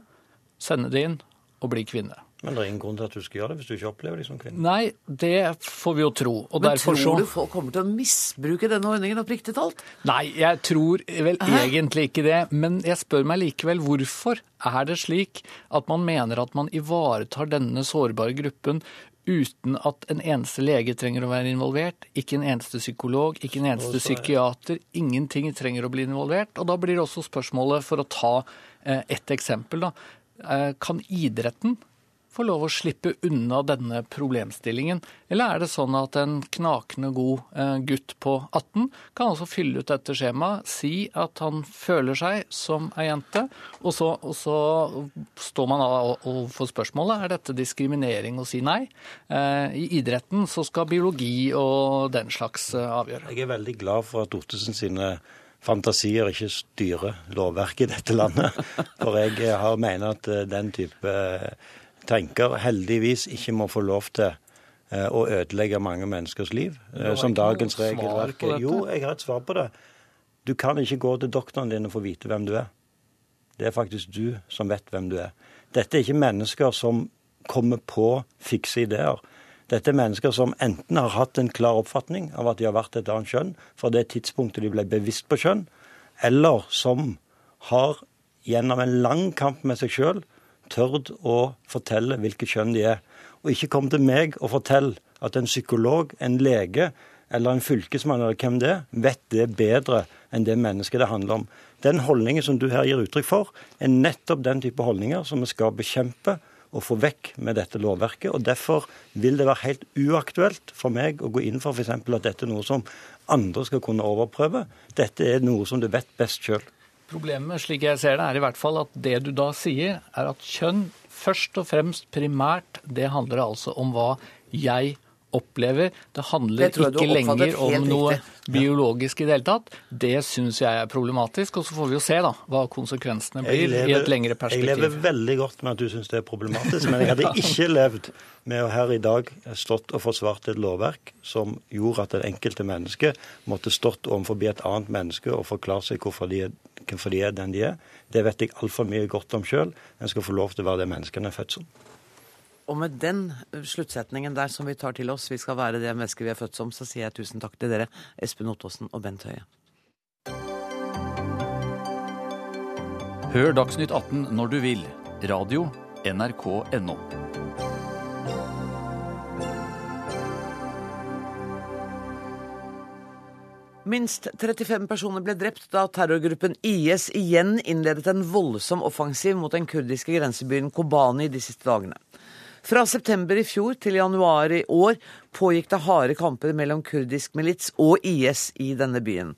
sende det inn og bli kvinne. Men det er ingen grunn til at du skal gjøre det hvis du ikke opplever deg som kvinne? Nei, det får vi jo tro. Og Men tror så... du folk kommer til å misbruke denne ordningen oppriktig talt? Nei, jeg tror vel Hæ? egentlig ikke det. Men jeg spør meg likevel hvorfor er det slik at man mener at man ivaretar denne sårbare gruppen uten at en eneste lege trenger å være involvert, ikke en eneste psykolog, ikke en eneste psykiater. Ingenting trenger å bli involvert. Og da blir også spørsmålet, for å ta et ett eksempel, da. Eh, kan idretten få lov å slippe unna denne problemstillingen? Eller er det sånn at en knakende god eh, gutt på 18 kan altså fylle ut dette skjemaet, si at han føler seg som ei jente, og så, og så står man overfor spørsmålet er dette diskriminering å si nei. Eh, I idretten så skal biologi og den slags eh, avgjøre. Jeg er veldig glad for at Ottesen sine fantasier ikke styrer lovverket i dette landet. <laughs> For jeg har mener at den type tenker heldigvis ikke må få lov til eh, å ødelegge mange menneskers liv, eh, som dagens regelverk Jo, jeg har et svar på det. Du kan ikke gå til doktoren din og få vite hvem du er. Det er faktisk du som vet hvem du er. Dette er ikke mennesker som kommer på fikse ideer. Dette er mennesker som enten har hatt en klar oppfatning av at de har vært et annet kjønn fra det tidspunktet de ble bevisst på kjønn, eller som har gjennom en lang kamp med seg sjøl tørt å fortelle hvilket kjønn de er. Og ikke kom til meg og fortell at en psykolog, en lege eller en fylkesmann eller hvem det er, vet det bedre enn det mennesket det handler om. Den holdningen som du her gir uttrykk for, er nettopp den type holdninger som vi skal bekjempe og få vekk med dette lovverket. og Derfor vil det være helt uaktuelt for meg å gå inn for f.eks. at dette er noe som andre skal kunne overprøve. Dette er noe som du vet best sjøl. Problemet, slik jeg ser det, er i hvert fall at det du da sier, er at kjønn først og fremst primært, det handler altså om hva jeg opplever. Det handler ikke lenger om noe riktig. biologisk i det hele tatt. Det syns jeg er problematisk, og så får vi jo se da hva konsekvensene blir blir i et lengre perspektiv. Jeg lever veldig godt med at du syns det er problematisk, men jeg hadde <laughs> ikke levd med å her i dag stått og forsvart et lovverk som gjorde at det enkelte menneske måtte stått overfor et annet menneske og forklart seg hvorfor de, er, hvorfor de er den de er. Det vet jeg altfor mye godt om sjøl. En skal få lov til å være det mennesket en er født som. Og med den sluttsetningen der som vi tar til oss, vi skal være det mennesket vi er født som, så sier jeg tusen takk til dere, Espen Ottosen og Bent Høie. Hør Dagsnytt 18 når du vil. Radio NRK.no. Minst 35 personer ble drept da terrorgruppen IS igjen innledet en voldsom offensiv mot den kurdiske grensebyen Kobani de siste dagene. Fra september i fjor til januar i år pågikk det harde kamper mellom kurdisk milits og IS i denne byen.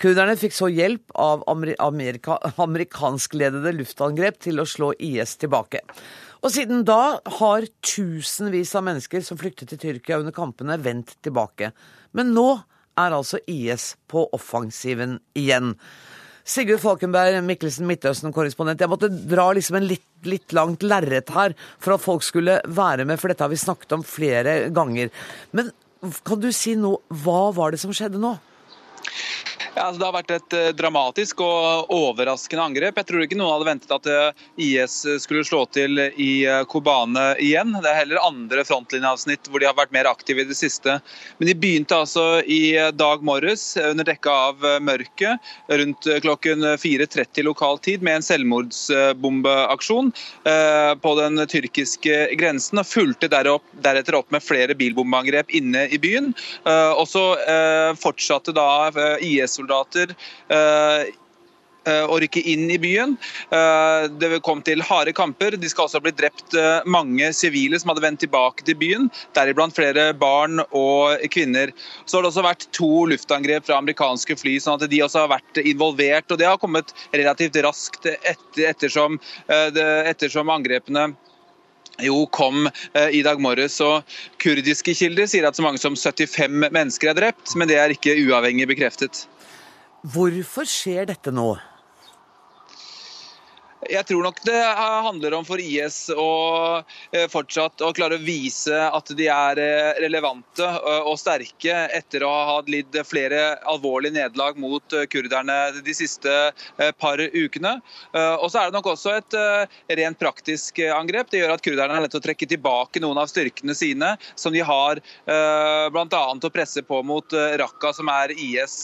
Kurderne fikk så hjelp av amer Amerika amerikanskledede luftangrep til å slå IS tilbake. Og siden da har tusenvis av mennesker som flyktet til Tyrkia under kampene, vendt tilbake. Men nå er altså IS på offensiven igjen. Sigurd Falkenberg, Mikkelsen Midtøsten-korrespondent. Jeg måtte dra liksom en litt, litt langt lerret her for at folk skulle være med, for dette har vi snakket om flere ganger. Men kan du si noe, hva var det som skjedde nå? Ja, altså det har vært et eh, dramatisk og overraskende angrep. Jeg tror ikke noen hadde ventet at eh, IS skulle slå til i eh, Kobane igjen. Det er heller andre frontlinjeavsnitt hvor de har vært mer aktive i det siste. Men de begynte altså i dag morges under dekke av mørket rundt klokken 4.30 lokal tid med en selvmordsbombeaksjon på den tyrkiske grensen. og Fulgte deretter opp med flere bilbombeangrep inne i byen. Og så fortsatte da IS-soldater å rykke inn i byen. Det kom til harde kamper. De skal også ha blitt drept mange sivile som hadde vendt tilbake til byen, deriblant flere barn og kvinner. Så har det også vært to luftangrep fra amerikanske fly, sånn at de også har vært involvert. og Det har kommet relativt raskt etter, ettersom, ettersom angrepene jo kom i dag morges. og Kurdiske kilder sier at så mange som 75 mennesker er drept, men det er ikke uavhengig bekreftet. Hvorfor skjer dette nå? Jeg tror nok det handler om for IS å fortsatt å klare å vise at de er relevante og sterke etter å ha lidd flere alvorlige nederlag mot kurderne de siste par ukene. Og så er det nok også et rent praktisk angrep. Det gjør at kurderne er nødt til å trekke tilbake noen av styrkene sine, som de har bl.a. å presse på mot Raqqa, som er IS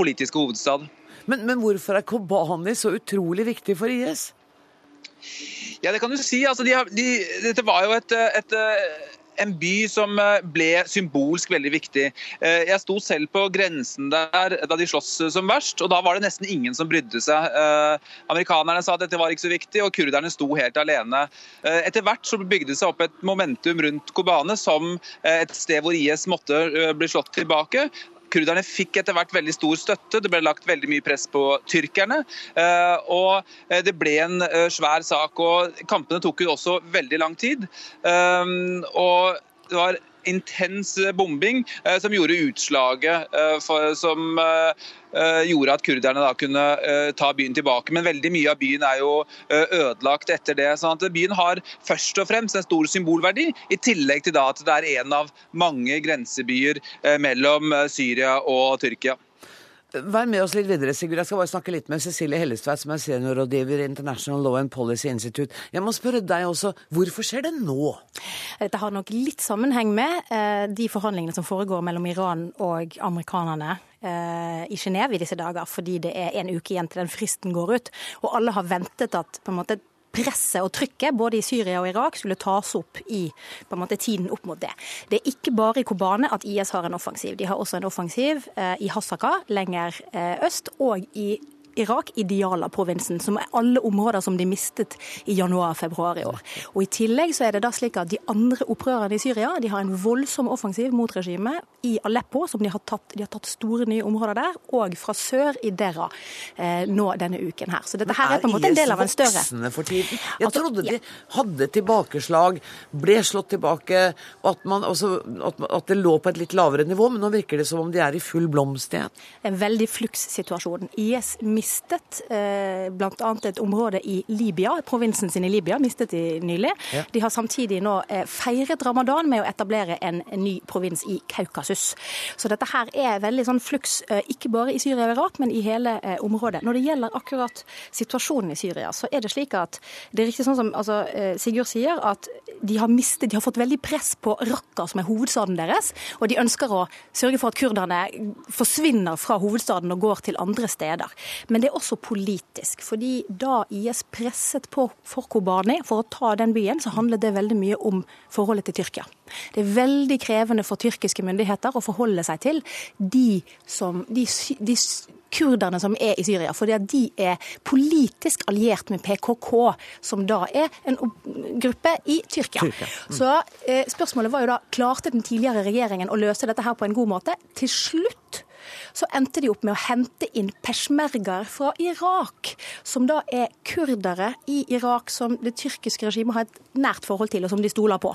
politiske hovedstad. Men, men, hvorfor er Kobani så utrolig viktig for IS? Ja, det kan du si. Altså, de de, dette var jo et, et, en by som ble symbolsk veldig viktig. Jeg sto selv på grensen der da de sloss som verst, og da var det nesten ingen som brydde seg. Amerikanerne sa at dette var ikke så viktig, og kurderne sto helt alene. Etter hvert så bygde det seg opp et momentum rundt Kobane som et sted hvor IS måtte bli slått tilbake. Kurderne fikk etter hvert veldig stor støtte, det ble lagt veldig mye press på tyrkerne. Og det ble en svær sak. og Kampene tok jo også veldig lang tid. Og det var intens bombing som gjorde utslaget for, som gjorde at kurderne da kunne ta byen tilbake. Men veldig mye av byen er jo ødelagt etter det. sånn at Byen har først og fremst en stor symbolverdi, i tillegg til da at det er en av mange grensebyer mellom Syria og Tyrkia. Vær med oss litt videre, Sigurd. Jeg skal bare snakke litt med Cecilie Hellestveit, som er seniorrådgiver i International Law and Policy Institute. Jeg må spørre deg også, hvorfor skjer det nå? Dette har nok litt sammenheng med eh, de forhandlingene som foregår mellom Iran og amerikanerne eh, i Genéve i disse dager, fordi det er en uke igjen til den fristen går ut. Og alle har ventet at på en måte presset og trykket både i Syria og Irak skulle tas opp i måte, tiden opp mot det. Det er ikke bare i Kobane at IS har en offensiv. De har også en offensiv eh, i Hasaka lenger eh, øst, og i Irak i Diyala-provinsen, som er alle områder som de mistet i januar-februar i år. Og I tillegg så er det da slik at de andre opprørerne i Syria de har en voldsom offensiv mot regimet i Aleppo, som de har tatt, de har tatt store nye områder der, og fra sør i Dera eh, nå denne uken her. Så dette her er på en måte en del av en større Er IS voksende for tiden? Jeg Altså, trodde de hadde tilbakeslag, ble slått tilbake, og at, man, også, at, det lå på et litt lavere nivå, men nå virker det som om de er i full blomst igjen. En veldig flukssituasjon. IS mistet eh, bl.a. et område i Libya, provinsen sin i Libya, mistet de nylig. Ja. De har samtidig nå eh, feiret ramadan med å etablere en, ny provins i Kaukasus. Så dette her er veldig sånn fluks, eh, ikke bare i Syria og Irak, men i hele eh, området. Når det gjelder akkurat situasjonen i Syria, så er det slik at det er riktig sånn som altså, Sigurd sier, at de har mistet, de har fått veldig press på Raqqa, som er hovedstaden deres, og de ønsker å sørge for at kurderne forsvinner fra hovedstaden og går til andre steder. Men det er også politisk, fordi da IS presset på for Kobani for å ta den byen, så handlet det veldig mye om forholdet til Tyrkia. Det er veldig krevende for tyrkiske myndigheter å forholde seg til de, som, de, de kurderne som er i Syria, fordi at de er politisk alliert med PKK, som da er en gruppe i Tyrkia. Tyrkia, mm. Så eh, spørsmålet var jo da, klarte den tidligere regjeringen å løse dette her på en god måte? Til slutt så endte de opp med å hente inn peshmergaer fra Irak, som da er kurdere i Irak som det tyrkiske regimet har et nært forhold til, og som de stoler på.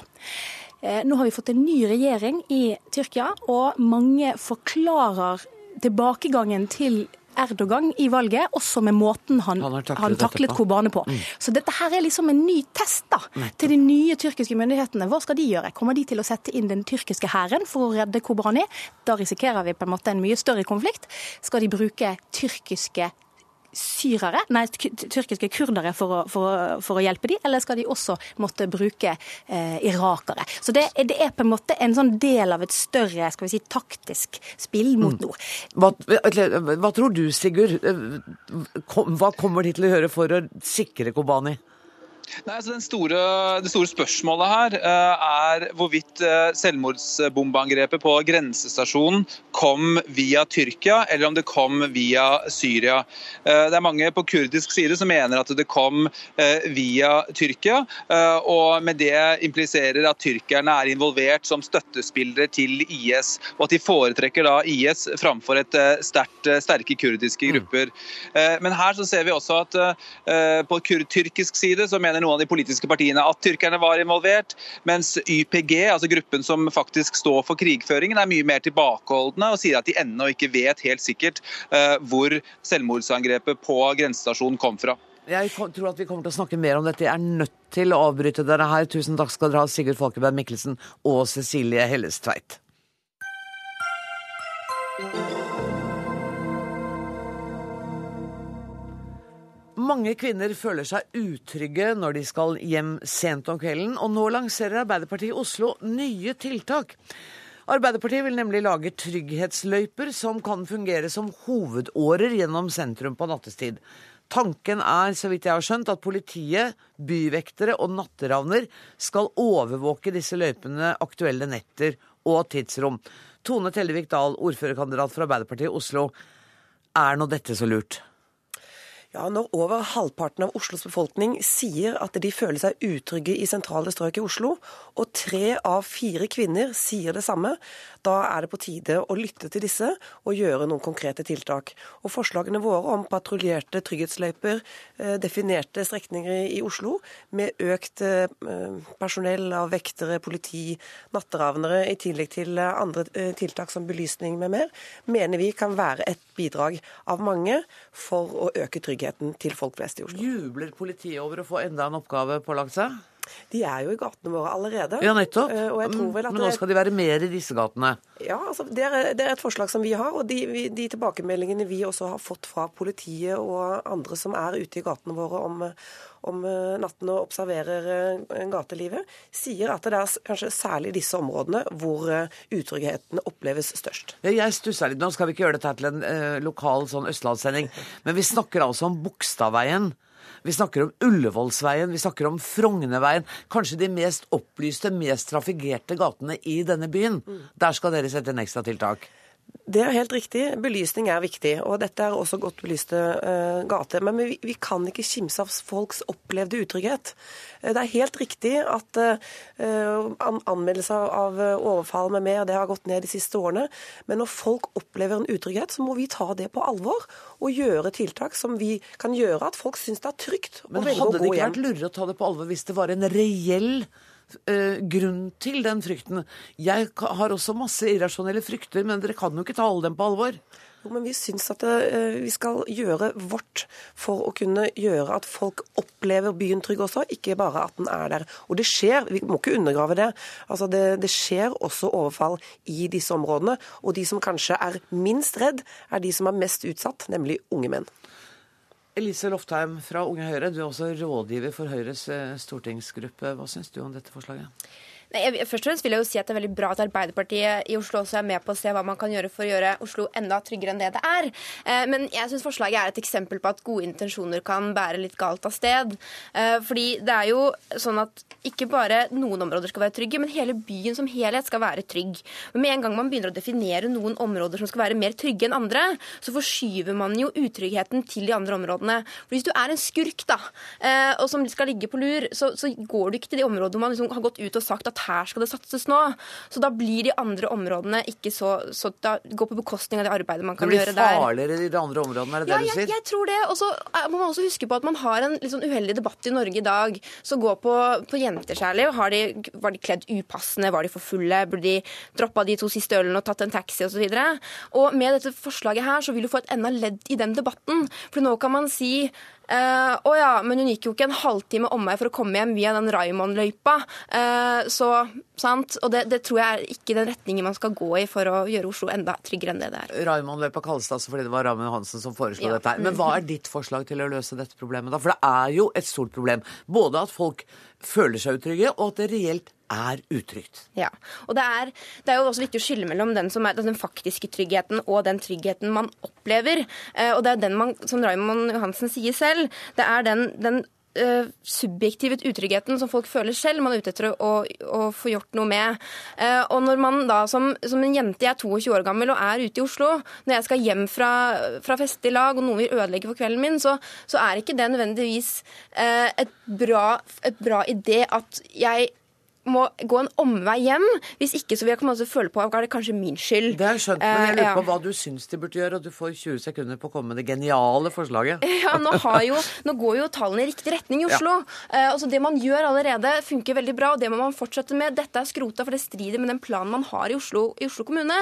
Eh, Nå har vi fått en ny regjering i Tyrkia, og mange forklarer tilbakegangen til Erdogan i valget, også med måten han, Han har taklet han taklet på. Kobane på. Mm. Så dette her er liksom en ny test da, til de nye tyrkiske myndighetene. Hva skal de gjøre? Kommer de til å sette inn den tyrkiske hæren for å redde Kobani? Da risikerer vi på en måte en mye større konflikt. Skal de bruke tyrkiske syrere, nei, tyrkiske kurdere for å, for, å, for å hjelpe dem, eller skal de også måtte bruke eh, irakere? Så det, det er på en måte en sånn del av et større skal vi si, taktisk spill mot nord. Hva, hva tror du, Sigurd? Hva kommer de til å gjøre for å sikre Kobani? Nei, altså den store, det store spørsmålet her eh, er hvorvidt eh, selvmordsbombeangrepet på grensestasjonen kom via Tyrkia, eller om det kom via Syria. Eh, det er mange på kurdisk side som mener at det kom via Tyrkia, og med det impliserer at tyrkerne er involvert som støttespillere til IS, og at de foretrekker da IS framfor et sterkt, sterke kurdiske grupper. Eh, Men her så ser vi også at på tyrkisk side så mener noen av de politiske partiene at tyrkerne var involvert, mens YPG, altså gruppen som faktisk står for krigføringen, er mye mer tilbakeholdne og sier at de ennå ikke vet helt sikkert uh, hvor selvmordsangrepet på grensestasjonen kom fra. Jeg tror at vi kommer til å snakke mer om dette. Jeg er nødt til å avbryte dere her. Tusen takk skal dere ha, Sigurd Falkeberg Mikkelsen og Cecilie Hellestveit. Mange kvinner føler seg utrygge når de skal hjem sent om kvelden, og nå lanserer Arbeiderpartiet i Oslo nye tiltak. Arbeiderpartiet vil nemlig lage trygghetsløyper som kan fungere som hovedårer gjennom sentrum på nattestid. Tanken er, så vidt jeg har skjønt, at politiet, byvektere og natteravner skal overvåke disse løypene aktuelle netter og tidsrom. Tone Tellevik Dahl, ordførerkandidat for Arbeiderpartiet i Oslo. Er nå dette så lurt? Ja, Når over halvparten av Oslos befolkning sier at de føler seg utrygge i sentrale strøk i Oslo, og tre av fire kvinner sier det samme, da er det på tide å lytte til disse og gjøre noen konkrete tiltak. Og Forslagene våre om patruljerte trygghetsløyper, eh, definerte strekninger i Oslo, med økt eh, personell av vektere, politi, natteravnere, i tillegg til andre eh, tiltak som belysning med mer, mener vi kan være et bidrag av mange for å øke tryggheten til folk flest i Oslo. Jubler politiet over å få enda en oppgave pålagt seg? De er jo i gatene våre allerede. Ja, nettopp. Eh, Og jeg tror vel at Men nå skal de være mer i disse gatene. Ja, altså, det, er, det er et forslag som vi har, og de, vi, de tilbakemeldingene vi også har fått fra politiet og andre som er ute i gatene våre om, om eh, natten og observerer eh, gatelivet, sier at det er kanskje særlig disse områdene hvor utryggheten oppleves størst. Jeg stusser litt. Nå skal vi ikke gjøre dette til en eh, lokal sånn østlandssending, men vi snakker altså om Bogstadveien. Vi snakker om Ullevålsveien, vi snakker om Frognerveien. Kanskje de mest opplyste, mest trafikkerte gatene i denne byen. Der skal dere sette inn ekstratiltak. Det er helt riktig. Belysning er viktig, og dette er også godt belyste uh, gater. Men vi, vi, kan ikke kimse av folks opplevde utrygghet. Uh, det er helt riktig at uh, an anmeldelser av overfall med mer, det har gått ned de siste årene. Men når folk opplever en utrygghet, så må vi ta det på alvor og gjøre tiltak som vi kan gjøre at folk syns det er trygt. Men hadde det ikke vært lurere å ta det på alvor hvis det var en reell uh, grunn til den frykten. Jeg har også masse irrasjonelle frykter, men dere kan jo ikke ta alle dem på alvor. Jo, men vi syns at uh, vi skal gjøre vårt for å kunne gjøre at folk opplever byen trygg også, ikke bare at den er der. Og det skjer, vi må ikke undergrave det. Altså det, det skjer også overfall i disse områdene. Og de som kanskje er minst redd, er de som er mest utsatt, nemlig unge menn. Elise Loftheim fra Unge Høyre, du er også rådgiver for Høyres eh, stortingsgruppe. Hva syns du om dette forslaget? Nei, først og fremst vil jeg jo si at Det er veldig bra at Arbeiderpartiet i Oslo også er med på å se hva man kan gjøre for å gjøre Oslo enda tryggere enn det det er. Eh, men jeg syns forslaget er et eksempel på at gode intensjoner kan bære litt galt av sted. Eh, fordi det er jo sånn at ikke bare noen områder skal være trygge, men hele byen som helhet skal være trygg. Men med en gang man begynner å definere noen områder som skal være mer trygge enn andre, så forskyver man jo utryggheten til de andre områdene. For Hvis du er en skurk da, eh, og som skal ligge på lur, så, så går du ikke til de områdene man liksom har gått ut og sagt at her skal det satses nå. Så da blir de andre områdene ikke så, så da går på bekostning av det arbeidet man kan gjøre der. Det blir farligere i de andre områdene, er det ja, det du sier? Jeg, jeg tror det. Og så eh, må man også huske på at man har en litt sånn uheldig debatt i Norge i dag som går på, på jenter særlig. Har de, var de kledd upassende? Var de for fulle? Burde de droppa de to siste ølene og tatt en taxi osv.? Og, så og med dette forslaget her så vil du få et enda ledd i den debatten. For nå kan man si Uh, å ja, men hun gikk jo ikke en halvtime omvei for å komme hjem via den Raymond-løypa. Uh, så, sant? Og det, det, tror jeg er ikke den retningen man skal gå i for å gjøre Oslo enda tryggere enn det det er. Raymond-løypa kalles det altså fordi det var Raymond Hansen som foreslo ja. dette her. Men hva er ditt forslag til å løse dette problemet, da? For det er jo et stort problem. Både at folk føler seg utrygge, og at det reelt er utrygt. Ja, og det er, det er, jo også viktig å skille mellom den, er, den faktiske tryggheten og den tryggheten man opplever. Eh, og det er den man, som Raymond Johansen sier selv, det er den, den uh, subjektive utryggheten som folk føler selv, man er ute etter å, å få gjort noe med. Uh, og når man da som, som, en jente, jeg er 22 år gammel og er ute i Oslo, når jeg skal hjem fra, fra fest i lag og noen vil ødelegge for kvelden min, så, så er ikke det nødvendigvis uh, et, bra, et bra idé at jeg må gå en omvei hjem. Hvis ikke så vil jeg komme til å føle på at det er kanskje min skyld. Det har jeg skjønt, men jeg lurer eh, på hva du syns de burde gjøre, og du får 20 sekunder på å komme med det geniale forslaget. <laughs> Ja, Nå, jo, nå går jo tallene i riktig retning i Oslo. Ja. Uh, altså Det man gjør allerede, funker veldig bra, og det må man fortsette med. Dette er skrota, for det strider med den planen man har i Oslo, i Oslo kommune.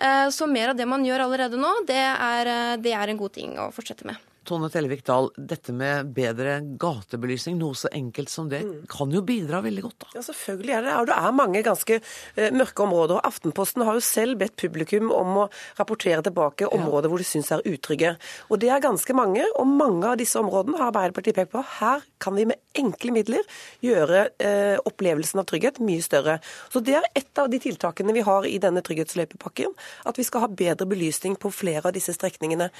Uh, så mer av det man gjør allerede nå, det er, det er en god ting å fortsette med. Tone Tellevik Dahl, dette med bedre gatebelysning, noe så enkelt som det, mm. kan jo bidra veldig godt? da? Ja, selvfølgelig er det og det. er mange ganske uh, mørke områder. og Aftenposten har jo selv bedt publikum om å rapportere tilbake områder ja. hvor de syns er utrygge. Og det er ganske mange, og mange av disse områdene har Arbeiderpartiet pekt på. Her kan vi med enkle midler gjøre uh, opplevelsen av trygghet mye større. Så Det er et av de tiltakene vi har i denne trygghetsløypepakken. At vi skal ha bedre belysning på flere av disse strekningene.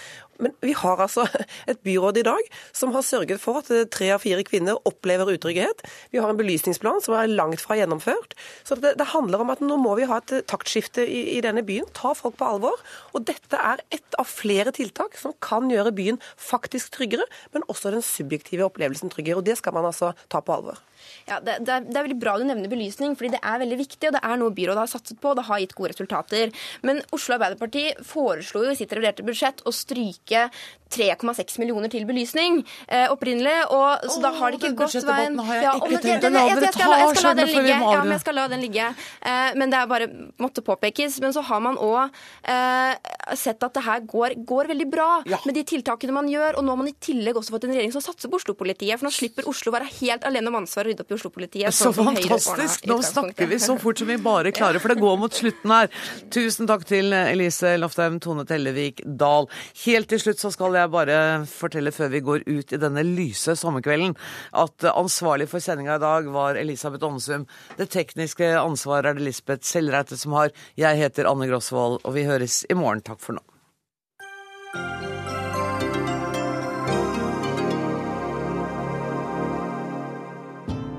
Men vi har altså et byråd i dag som har sørget for at tre av fire kvinner opplever utrygghet. Vi har en belysningsplan som er langt fra gjennomført. Så det, det handler om at nå må vi ha et taktskifte i, i, denne byen. Ta folk på alvor. Og dette er ett av flere tiltak som kan gjøre byen faktisk tryggere, men også den subjektive opplevelsen tryggere. Og det skal man altså ta på alvor. Ja, det, det, er, det, er, veldig bra du nevner belysning, fordi det er veldig viktig. og Det er noe byrådet har satset på, og det har gitt gode resultater. Men Oslo Arbeiderparti foreslo jo i sitt reviderte budsjett å stryke 3,6 millioner til belysning eh, opprinnelig. og så oh, da har det ikke gått veien jeg ja, la dere ta, jeg skal la den ligge. Ja, men jeg skal la den ligge. Eh, men det er bare måtte påpekes. Men så har man òg eh, sett at det her går, går veldig bra ja. med de tiltakene man gjør. Og nå har man i tillegg også fått en regjering som satser på Oslo-politiet. For nå slipper Oslo være helt alene om ansvaret rydde opp i Oslo-politiet. Så fantastisk! Nå snakker vi så fort som vi bare klarer, for det går mot slutten her. Tusen takk til Elise Loftheim, Tone Tellevik Dahl. Helt til slutt så skal jeg bare fortelle, før vi går ut i denne lyse sommerkvelden, at ansvarlig for sendinga i dag var Elisabeth Aanesum. Det tekniske ansvaret er det Lisbeth Sellreite som har. Jeg heter Anne Grosvold, og vi høres i morgen. Takk for nå.